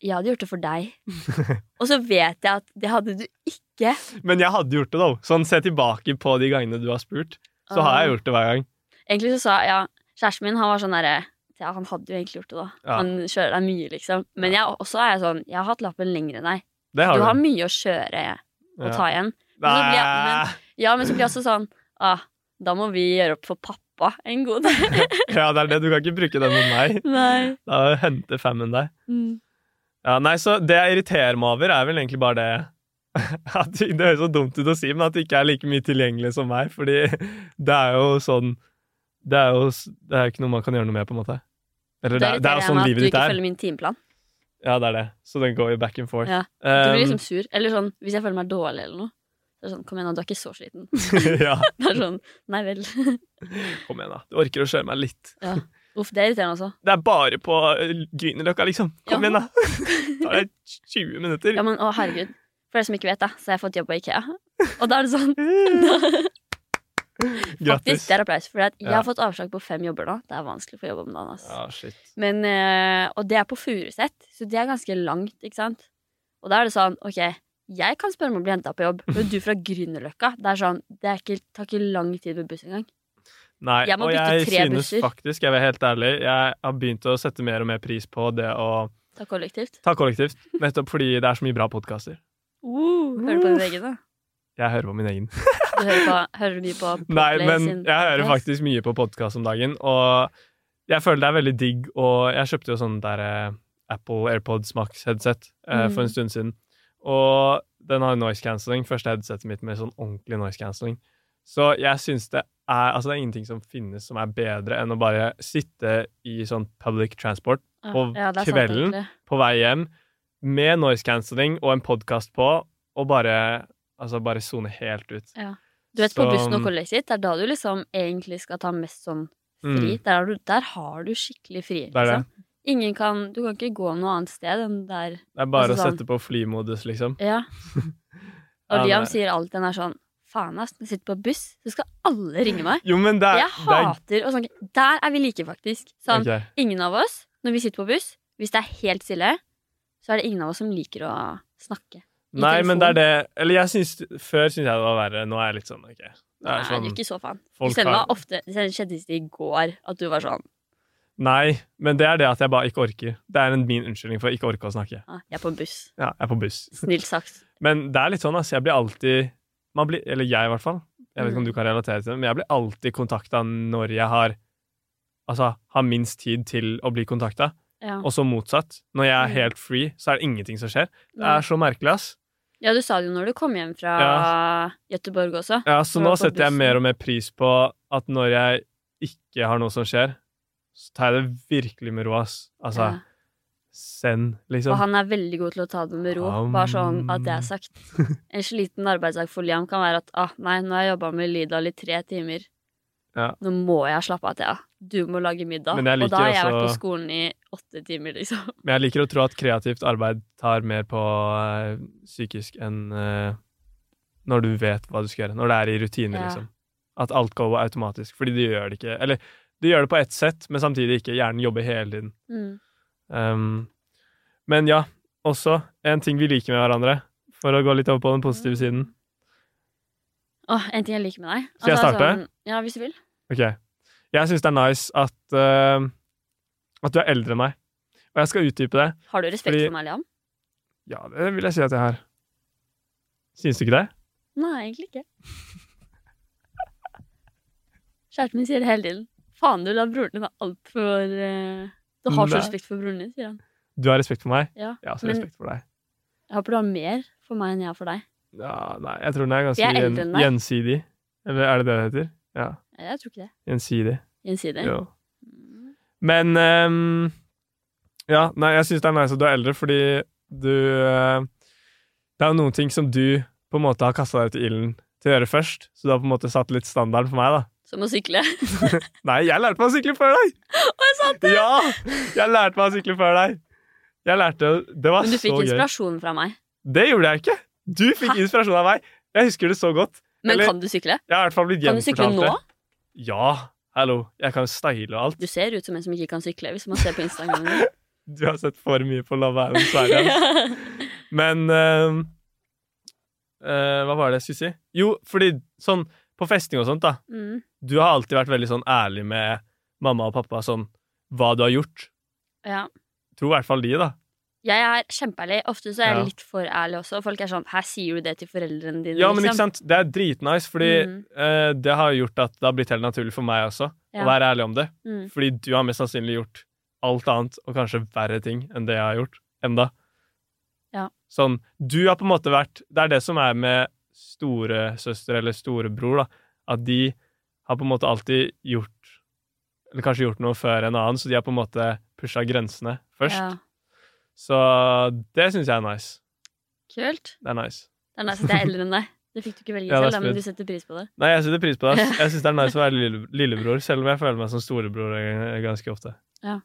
Jeg hadde gjort det for deg. og så vet jeg at det hadde du ikke. Men jeg hadde gjort det, da. Sånn se tilbake på de gangene du har spurt, så har jeg gjort det hver gang. Egentlig så sa ja, kjæresten min han var sånn derre ja, Han hadde jo egentlig gjort det, da. Ja. Han kjører deg mye, liksom. Men jeg også er jeg sånn Jeg har hatt lappen lenger enn deg. Har Du har mye å kjøre og ta igjen. Men så blir jeg- men, Ja, men så blir jeg også sånn ah, Da må vi gjøre opp for pappa en god del. Ja, det er det. Du kan ikke bruke den mot meg. Nei. Da henter femmen deg. Mm. Ja, nei, så Det jeg irriterer meg over, er vel egentlig bare det at Det høres så dumt ut å si, men at det ikke er like mye tilgjengelig som meg. Fordi det er jo sånn Det er jo det er ikke noe man kan gjøre noe med, på en måte. Eller det, er- det er jo sånn at livet du ikke er. følger min timeplan. Ja, det er det. Så den går jo back and forth. Ja. Du blir Um, liksom sur. Eller sånn, hvis jeg føler meg dårlig eller noe. Så er det sånn, Kom igjen, da, du er ikke så sliten. ja, Det er sånn, Nei vel. kom igjen, da. Du orker å kjøre meg litt. Uff, det er irriterende altså. Det er bare på uh, Grünerløkka, liksom. Kom Ja. igjen, da. tar det 20 minutter. Ja, men å herregud. For dere som ikke vet, det, så har jeg fått jobb på Ikea. Og da er det sånn Faktisk, det er applaus. For jeg har fått avslag på fem jobber nå. Det er vanskelig å få jobb om dagen. Altså. Ja. Men, eh, og det er på Furuset, så det er ganske langt, ikke sant? Og da er det sånn, ok, jeg kan spørre om å bli henta på jobb, men du fra Grünerløkka Det er sånn, det er ikke, tar ikke lang tid med buss engang. Nei, Jeg må og bytte jeg tre synes busser. faktisk, jeg vil være helt ærlig, jeg har begynt å sette mer og mer pris på det å Ta kollektivt. ta kollektivt. Nettopp fordi det er så mye bra podkaster. Uh, hører du på din egen, da? Jeg hører på min egen. Du hører, på, hører du mye på Nei, men sin jeg hører faktisk mye på podkast om dagen, og jeg føler det er veldig digg, og jeg kjøpte jo sånn der eh, Apple AirPods Max-headset eh, for en Mm. stund siden, og den har noise cancelling, første headsetet mitt med sånn ordentlig noise cancelling. Så jeg syns det er Altså, det er ingenting som finnes som er bedre enn å bare sitte i sånn public transport på ja, er sant, kvelden. på vei hjem med noise cancelling og en podkast på, og bare Altså bare sone helt ut. Du vet, På bussen og kollektivt, det er da du liksom egentlig skal ta mest sånn fri. Mm. Der, du, der har du skikkelig fri. Liksom. Ingen kan, du kan ikke gå noe annet sted enn der. Det er bare Altså å sånn- sette på flymodus, liksom. Ja. Ja, Og Liam sier alltid han er sånn Faen, ass, når jeg sitter på buss, så skal alle ringe meg. Jo, men det er, Jeg hater å snakke Der er vi like, faktisk. Sånn, okay. Ingen av oss, når vi sitter på buss, hvis det er helt stille, så er det ingen av oss som liker å snakke. Nei, men det er det Eller jeg syns Før syntes jeg det var verre. Nå er jeg litt sånn OK. Nei, sånn, du sånn er ikke så fan. Det ofte Det skjedde i går at du var sånn Nei, men det er det at jeg bare ikke orker. Det er en min unnskyldning for å ikke orke å snakke. ah, Jeg er på buss. Ja, jeg er på buss. Snilt sagt. Men det er litt sånn, ass. Jeg blir alltid man blir, Eller jeg, i hvert fall. Jeg vet ikke om Mm. du kan relatere til det, men jeg blir alltid kontakta når jeg har Altså, har minst tid til å bli kontakta. Ja. Og så motsatt. Når jeg er Mm. helt free, så er det ingenting som skjer. Det er så merkelig, ass. Ja, du sa det jo når du kom hjem fra Ja. Gøteborg også. Ja, så nå setter jeg mer og mer pris på at når jeg ikke har noe som skjer, så tar jeg det virkelig med ro, ass. Altså, Ja. Send, liksom. Og han er veldig god til å ta det med ro. Um. Bare sånn at det er sagt. En sliten arbeidsdag for Liam kan være at ah, nei, nå har jeg jobba med Lydal i tre timer. Ja. Nå må jeg slappe av, Thea. Du må lage middag. Og da har jeg vært på skolen i åtte timer, liksom. Men jeg liker å tro at kreativt arbeid tar mer på eh, psykisk enn eh, når du vet hva du skal gjøre. Når det er i rutiner, Ja. liksom. At alt går automatisk. Fordi du gjør det ikke. Eller du gjør det på ett sett, men samtidig ikke. Hjernen jobber hele tiden. Mm. Um, men ja, også en ting vi liker med hverandre, for å gå litt over på den positive siden. Åh, en ting jeg liker med deg. Skal jeg Altså, starte? Sånn, ja, hvis du vil. Ok. Jeg syns det er nice at uh, At du er eldre enn meg. Og jeg skal utdype det. Har du respekt Fordi- for meg, Liam? Ja, det vil jeg si at jeg har. Syns du ikke det? Nei, egentlig ikke. Kjæresten min sier det hele tiden. Faen, du lar broren din være altfor uh, Du har så respekt for broren din, sier han. Du har respekt for meg? Ja, Jeg har også men respekt for deg. jeg håper du har mer for meg enn jeg har for deg. Ja, nei, jeg tror den er ganske er gjen, gjensidig. Eller er det det det heter? Ja. Jeg tror ikke det. Gjensidig. Gjensidig. Jo. Men um, Ja, nei, jeg syns det er nice at du er eldre, fordi du uh, Det er jo noen ting som du på en måte har kasta deg ut i ilden til å gjøre først, så du har på en måte satt litt standard for meg, da. Som å sykle. Nei, jeg lærte meg å sykle før deg! Å, sant det? Ja! Jeg lærte meg å sykle før deg. Jeg lærte Det var Men du fikk fikk gøy. inspirasjon fra meg. Det gjorde jeg ikke! Du fikk Hæ? inspirasjon av meg. Jeg husker det så godt. Men Eller- kan du sykle? Jeg har i hvert fall blitt Kan du sykle nå? Ja, hallo. Jeg kan style og alt. Du ser ut som en som ikke kan sykle, hvis man ser på Instagram. Du har sett for mye på Love Island Sverige. ja. Men uh, uh, Hva var det jeg skulle si? Jo, fordi sånn på festing og sånt, da. Mm. Du har alltid vært veldig sånn ærlig med mamma og pappa sånn hva du har gjort. Ja. Tror i hvert fall de, da. Jeg er kjempeærlig. Ofte så er jeg Ja. litt for ærlig også. Folk er sånn Her sier du det til foreldrene dine, Ja, men ikke liksom. sant? Det er dritnice, fordi mm. eh, det har gjort at det har blitt helt naturlig for meg også Ja. å være ærlig om det. Mm. Fordi du har mest sannsynlig gjort alt annet, og kanskje verre ting enn det jeg har gjort enda. Ja. Sånn, du har på en måte vært Det er det som er med storesøster eller storebror, da. At de har på en måte alltid gjort Eller kanskje gjort noe før en annen, så de har på en måte pusha grensene først. Ja. Så det syns jeg er nice. Kult. Det er nice. Det er nice at jeg er eldre enn deg. Det fikk du ikke velge Ja, selv, da, men du setter pris på det. Nei, jeg setter pris på det. Jeg syns det er nice å være lille, lillebror, selv om jeg føler meg som storebror ganske ofte. Ja.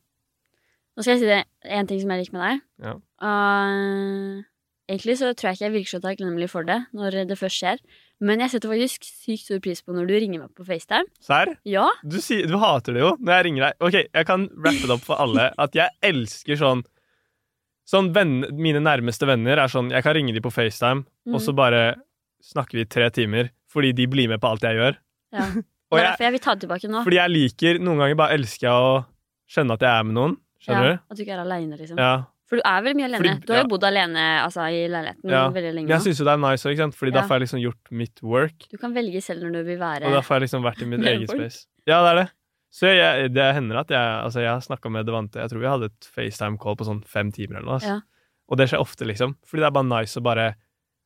Nå skal jeg si det en ting som jeg liker med deg. Ja. Og, egentlig så tror jeg ikke jeg virker så takknemlig for det når det først skjer. Men jeg setter faktisk sykt stor pris på når du ringer meg på FaceTime. Serr? Ja, Du, sier- du hater det jo når jeg ringer deg. Ok, Jeg kan rappe det opp for alle at jeg elsker sånn Sånn venn, Mine nærmeste venner er sånn Jeg kan ringe dem på FaceTime, Mm. og så bare snakker vi i tre timer fordi de blir med på alt jeg gjør. ja. Og er jeg, derfor jeg vil ta det tilbake nå. fordi jeg liker Noen ganger bare elsker jeg å skjønne at jeg er med noen. Skjønner ja, du? At du ikke er aleine, liksom. Ja. For du er veldig mye alene. Fordi- du har jo ja. bodd alene altså, i leiligheten Ja. veldig lenge Men jeg syns jo det er nice, òg, Fordi Fordi da Ja. får jeg liksom gjort mitt work. Du kan velge selv når du vil være Og da får jeg liksom vært i mitt eget space. Ja, det er det. Så jeg, det hender at jeg Altså, jeg har snakka med Devante Jeg tror vi hadde et FaceTime-call på sånn fem timer eller noe. Altså. Ja. Og det skjer ofte, liksom. Fordi det er bare nice å bare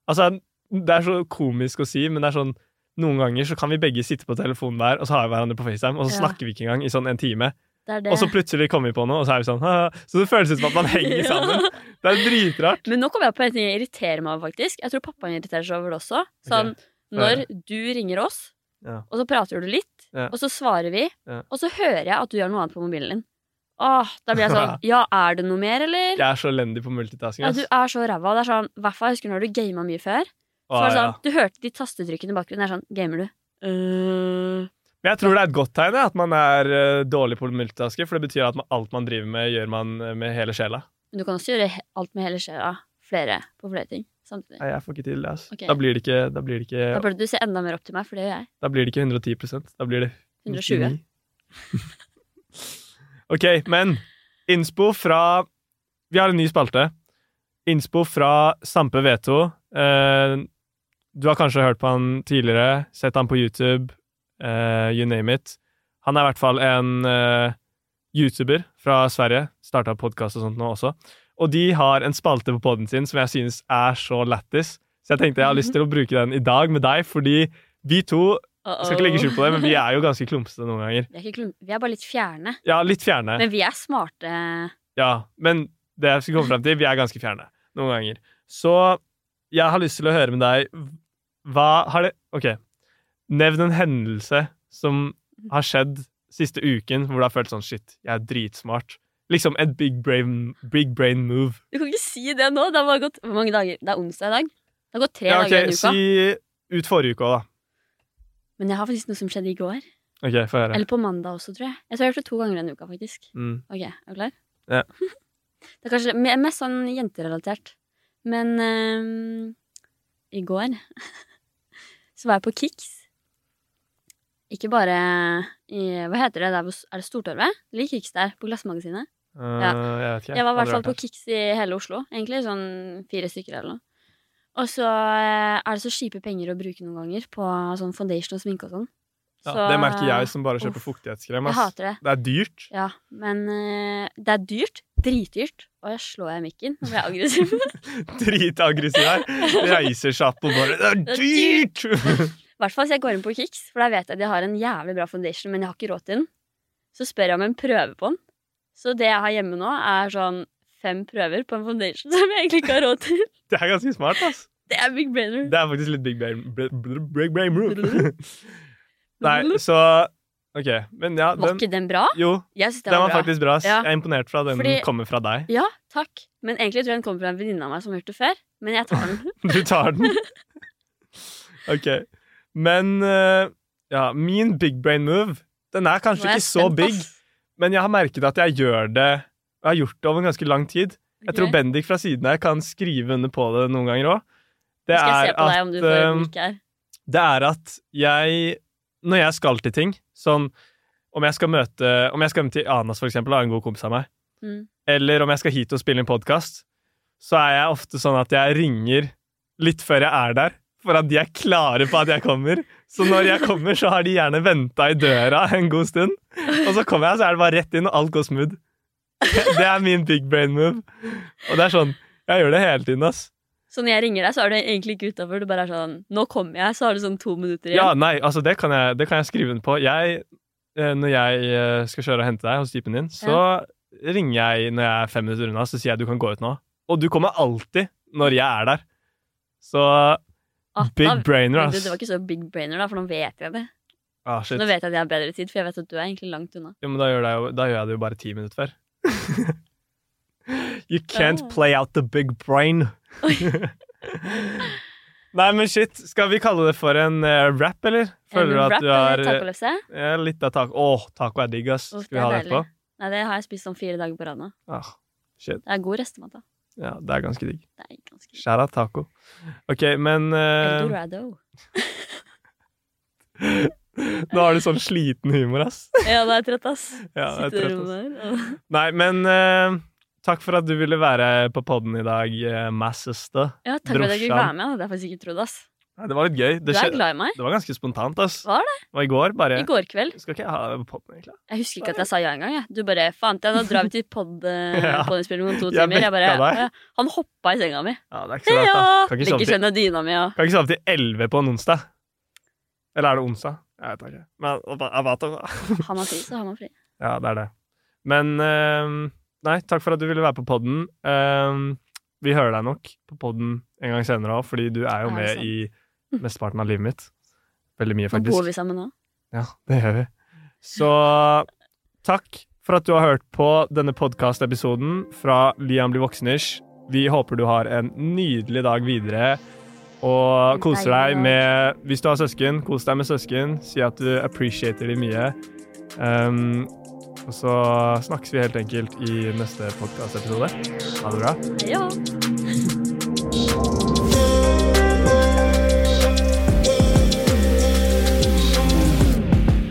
Altså, det er så komisk å si, men det er sånn Noen ganger så kan vi begge sitte på telefonen hver, og så har vi hverandre på FaceTime, og så Ja. snakker vi ikke engang i sånn en time. Det det. Og så plutselig kommer vi på noe, og så er vi sånn «Haha». Så det føles ut som at man henger sammen. Det er dritrart. Men nå kommer jeg på en ting jeg irriterer meg over, faktisk. Jeg tror pappaen irriterer seg over det også. Sånn, okay. når du ringer oss, Ja. og så prater du litt, Ja. og så svarer vi, Ja. og så hører jeg at du gjør noe annet på mobilen din. Åh, da blir jeg sånn Ja, er det noe mer, eller? Jeg er så elendig på multitasking. Ja, du er så ræva. Det er sånn, hvert fall, husker når du gama mye før. Så var det ja. sånn, Du hørte de tastetrykkene i bakgrunnen. Det er sånn Gamer du? Øh. Men jeg tror det er et godt tegn at man er eh, dårlig på multitaske, for det betyr at man, alt man driver med, gjør man eh, med hele sjela. Men du kan også gjøre alt med hele sjela. Flere på flere ting samtidig. Nei, jeg får ikke til det. Altså. Okay. Da blir det ikke, da blir det Da ikke, burde du se enda mer opp til meg, for det gjør jeg. da blir det ikke 110% Da blir det 120. OK, men innspo fra Vi har en ny spalte. Innspo fra Sampe Veto. Eh, du har kanskje hørt på han tidligere, sett han på YouTube, eh, you name it. Han er i hvert fall en uh, YouTuber fra Sverige. Starta podkast og sånt nå også. Og de har en spalte på poden sin som jeg synes er så lættis. Så jeg tenkte jeg har lyst til å bruke den i dag med deg, fordi vi to jeg skal ikke legge skjul på det, men vi er jo ganske klumsete noen ganger. Vi er, vi er bare litt fjerne. Ja, litt fjerne. Men vi er smarte. Ja, men det jeg skal komme frem til, vi er ganske fjerne noen ganger. Så jeg har lyst til å høre med deg Hva har det OK. Nevn en hendelse som har skjedd siste uken hvor du har følt sånn Shit, jeg er dritsmart. Liksom et big brain, big brain move. Du kan ikke si det nå! Det har bare gått Hvor mange dager? Det er onsdag i dag. Det har gått tre Ja, dager i uka. Si ut forrige uke òg, da. Men jeg har faktisk noe som skjedde i går. OK, få høre. Eller på mandag også, tror jeg. Jeg tror jeg har gjort det to ganger denne uka, faktisk. Mm. Ok, er du klar? Ja. Det er kanskje me- mest sånn jenterelatert. Men um, i går så var jeg på Kicks. Ikke bare i Hva heter det? Der, hvor- er det Stortorvet? Eller Kiks der, på Glassmagasinet? Uh, Ja. Jeg vet ikke. Jeg var i hvert fall på Kiks i hele Oslo, egentlig. Sånn fire stykker eller noe. Og så eh, er det så kjipe penger å bruke noen ganger på sånn foundation og sminke og sånn. Ja, Så- det merker jeg som bare kjøper Uff. fuktighetskrem. Jeg hater det. Det er dyrt. Ja, men eh, det er dyrt. Dritdyrt. Og jeg slår jeg mikken. Nå ble jeg aggressiv. Dritaggressiv her. Reiser seg opp og bare Det Det er dyrt! I hvert fall hvis jeg går inn på Kicks, for da vet jeg at jeg har en jævlig bra foundation, men jeg har ikke råd til den. Så spør jeg om en prøve på den. Så det jeg har hjemme nå, er sånn fem prøver på en foundation som jeg egentlig ikke har råd til. Det er ganske smart, ass. Det er big brainer. Det er faktisk litt big brain, br- br- big brain. Nei, så OK. Men ja, Var ikke den bra? Jo, den den var var bra. faktisk bra. Ja. Jeg er imponert for at den Fordi- kommer fra deg. Ja, takk. Men egentlig tror jeg den kommer fra en venninne av meg som har gjort det før. Men jeg tar den. Du tar den. OK. Men eh, ja, min big brain move, den er kanskje er ikke så big, men jeg har merket at jeg gjør det Jeg har gjort det over en ganske lang tid. Jeg tror Bendik fra siden her kan skrive under på det noen ganger òg. det er at her? Det er at jeg Når jeg skal til ting, sånn om jeg skal møte Om jeg skal hjem til Anas, for eksempel, og en god kompis av meg, Mm. eller om jeg skal hit og spille en podkast, så er jeg ofte sånn at jeg ringer litt før jeg er der, for at de er klare på at jeg kommer. Så når jeg kommer, så har de gjerne venta i døra en god stund. Og så kommer jeg, så er det bare rett inn, og alt går smooth. Det er min big brain move. Og det er sånn Jeg gjør det hele tiden, ass. Så når jeg ringer deg, så er du egentlig ikke utafor. Du bare er sånn Nå kommer jeg, så har du sånn to minutter igjen. Ja, nei, altså det kan jeg, det kan jeg skrive under på. Jeg, eh, når jeg eh, skal kjøre og hente deg hos typen din, så ringer jeg når jeg er fem minutter unna, så sier jeg du kan gå ut nå. Og du kommer alltid når jeg er der. Så Ah, big da- brainer, ass. det var ikke så big brainer, da, for nå vet jeg det. Ah, shit. Nå vet jeg at jeg har bedre tid, for jeg vet at du er egentlig langt unna. Ja, men da gjør, jo, da gjør jeg det jo bare ti minutter før. you can't play out the big brain. Nei, men shit. Skal vi kalle det for en uh, rap, eller? Føler du En at rap, du har eh, tacolefse? ja, litt av taco? Åh, taco er digg, ass. Skal vi ha det etterpå? Nei, det har jeg spist om fire dager på rad nå. Ah, shit. Det er god restemat, da. Ja, det er ganske digg. Skjæra taco. OK, men uh... Eldorado. Nå har du sånn sliten humor, ass. Ja, det er trøtt, ass. Ja, det er trøtt, ass. Nei, men uh, takk for at du ville være på podden i dag, uh, masseste. Ja, takk for at jeg fikk være med. Det hadde jeg faktisk ikke trodd, ass. Nei, det var litt gøy. Du er glad i meg. det var ganske spontant, ass. Var det? Og i går, bare. I går kveld. Skal ikke jeg ha det på podden, egentlig? Jeg husker ikke at jeg sa ja engang. Jeg. Du bare jeg, nå drar vi til Ja. podinnspilling om to timer. Jeg bare, ja. Han hoppa i senga mi. Ja, det er ikke så rart, da. Kan ikke sove til, dyna mi og kan ikke sove til 11 på en onsdag. Eller er det onsdag? Jeg vet ikke. Men jeg vet det. Han har fri, så han har fri. Ja, det er det. Men eh, Nei, takk for at du ville være på podden. Eh, vi hører deg nok på podden en gang senere òg, fordi du er jo med i mesteparten av livet mitt. Veldig mye, Nå bor vi sammen nå. Ja, det gjør vi. Så takk for at du har hørt på denne podkastepisoden fra Liam blir voksenish. Vi håper du har en nydelig dag videre. Og koser deg med Hvis du har søsken, kos deg med søsken. Si at du appreciater dem mye. Um, og så snakkes vi helt enkelt i neste podkastepisode. Ha det bra. Ja.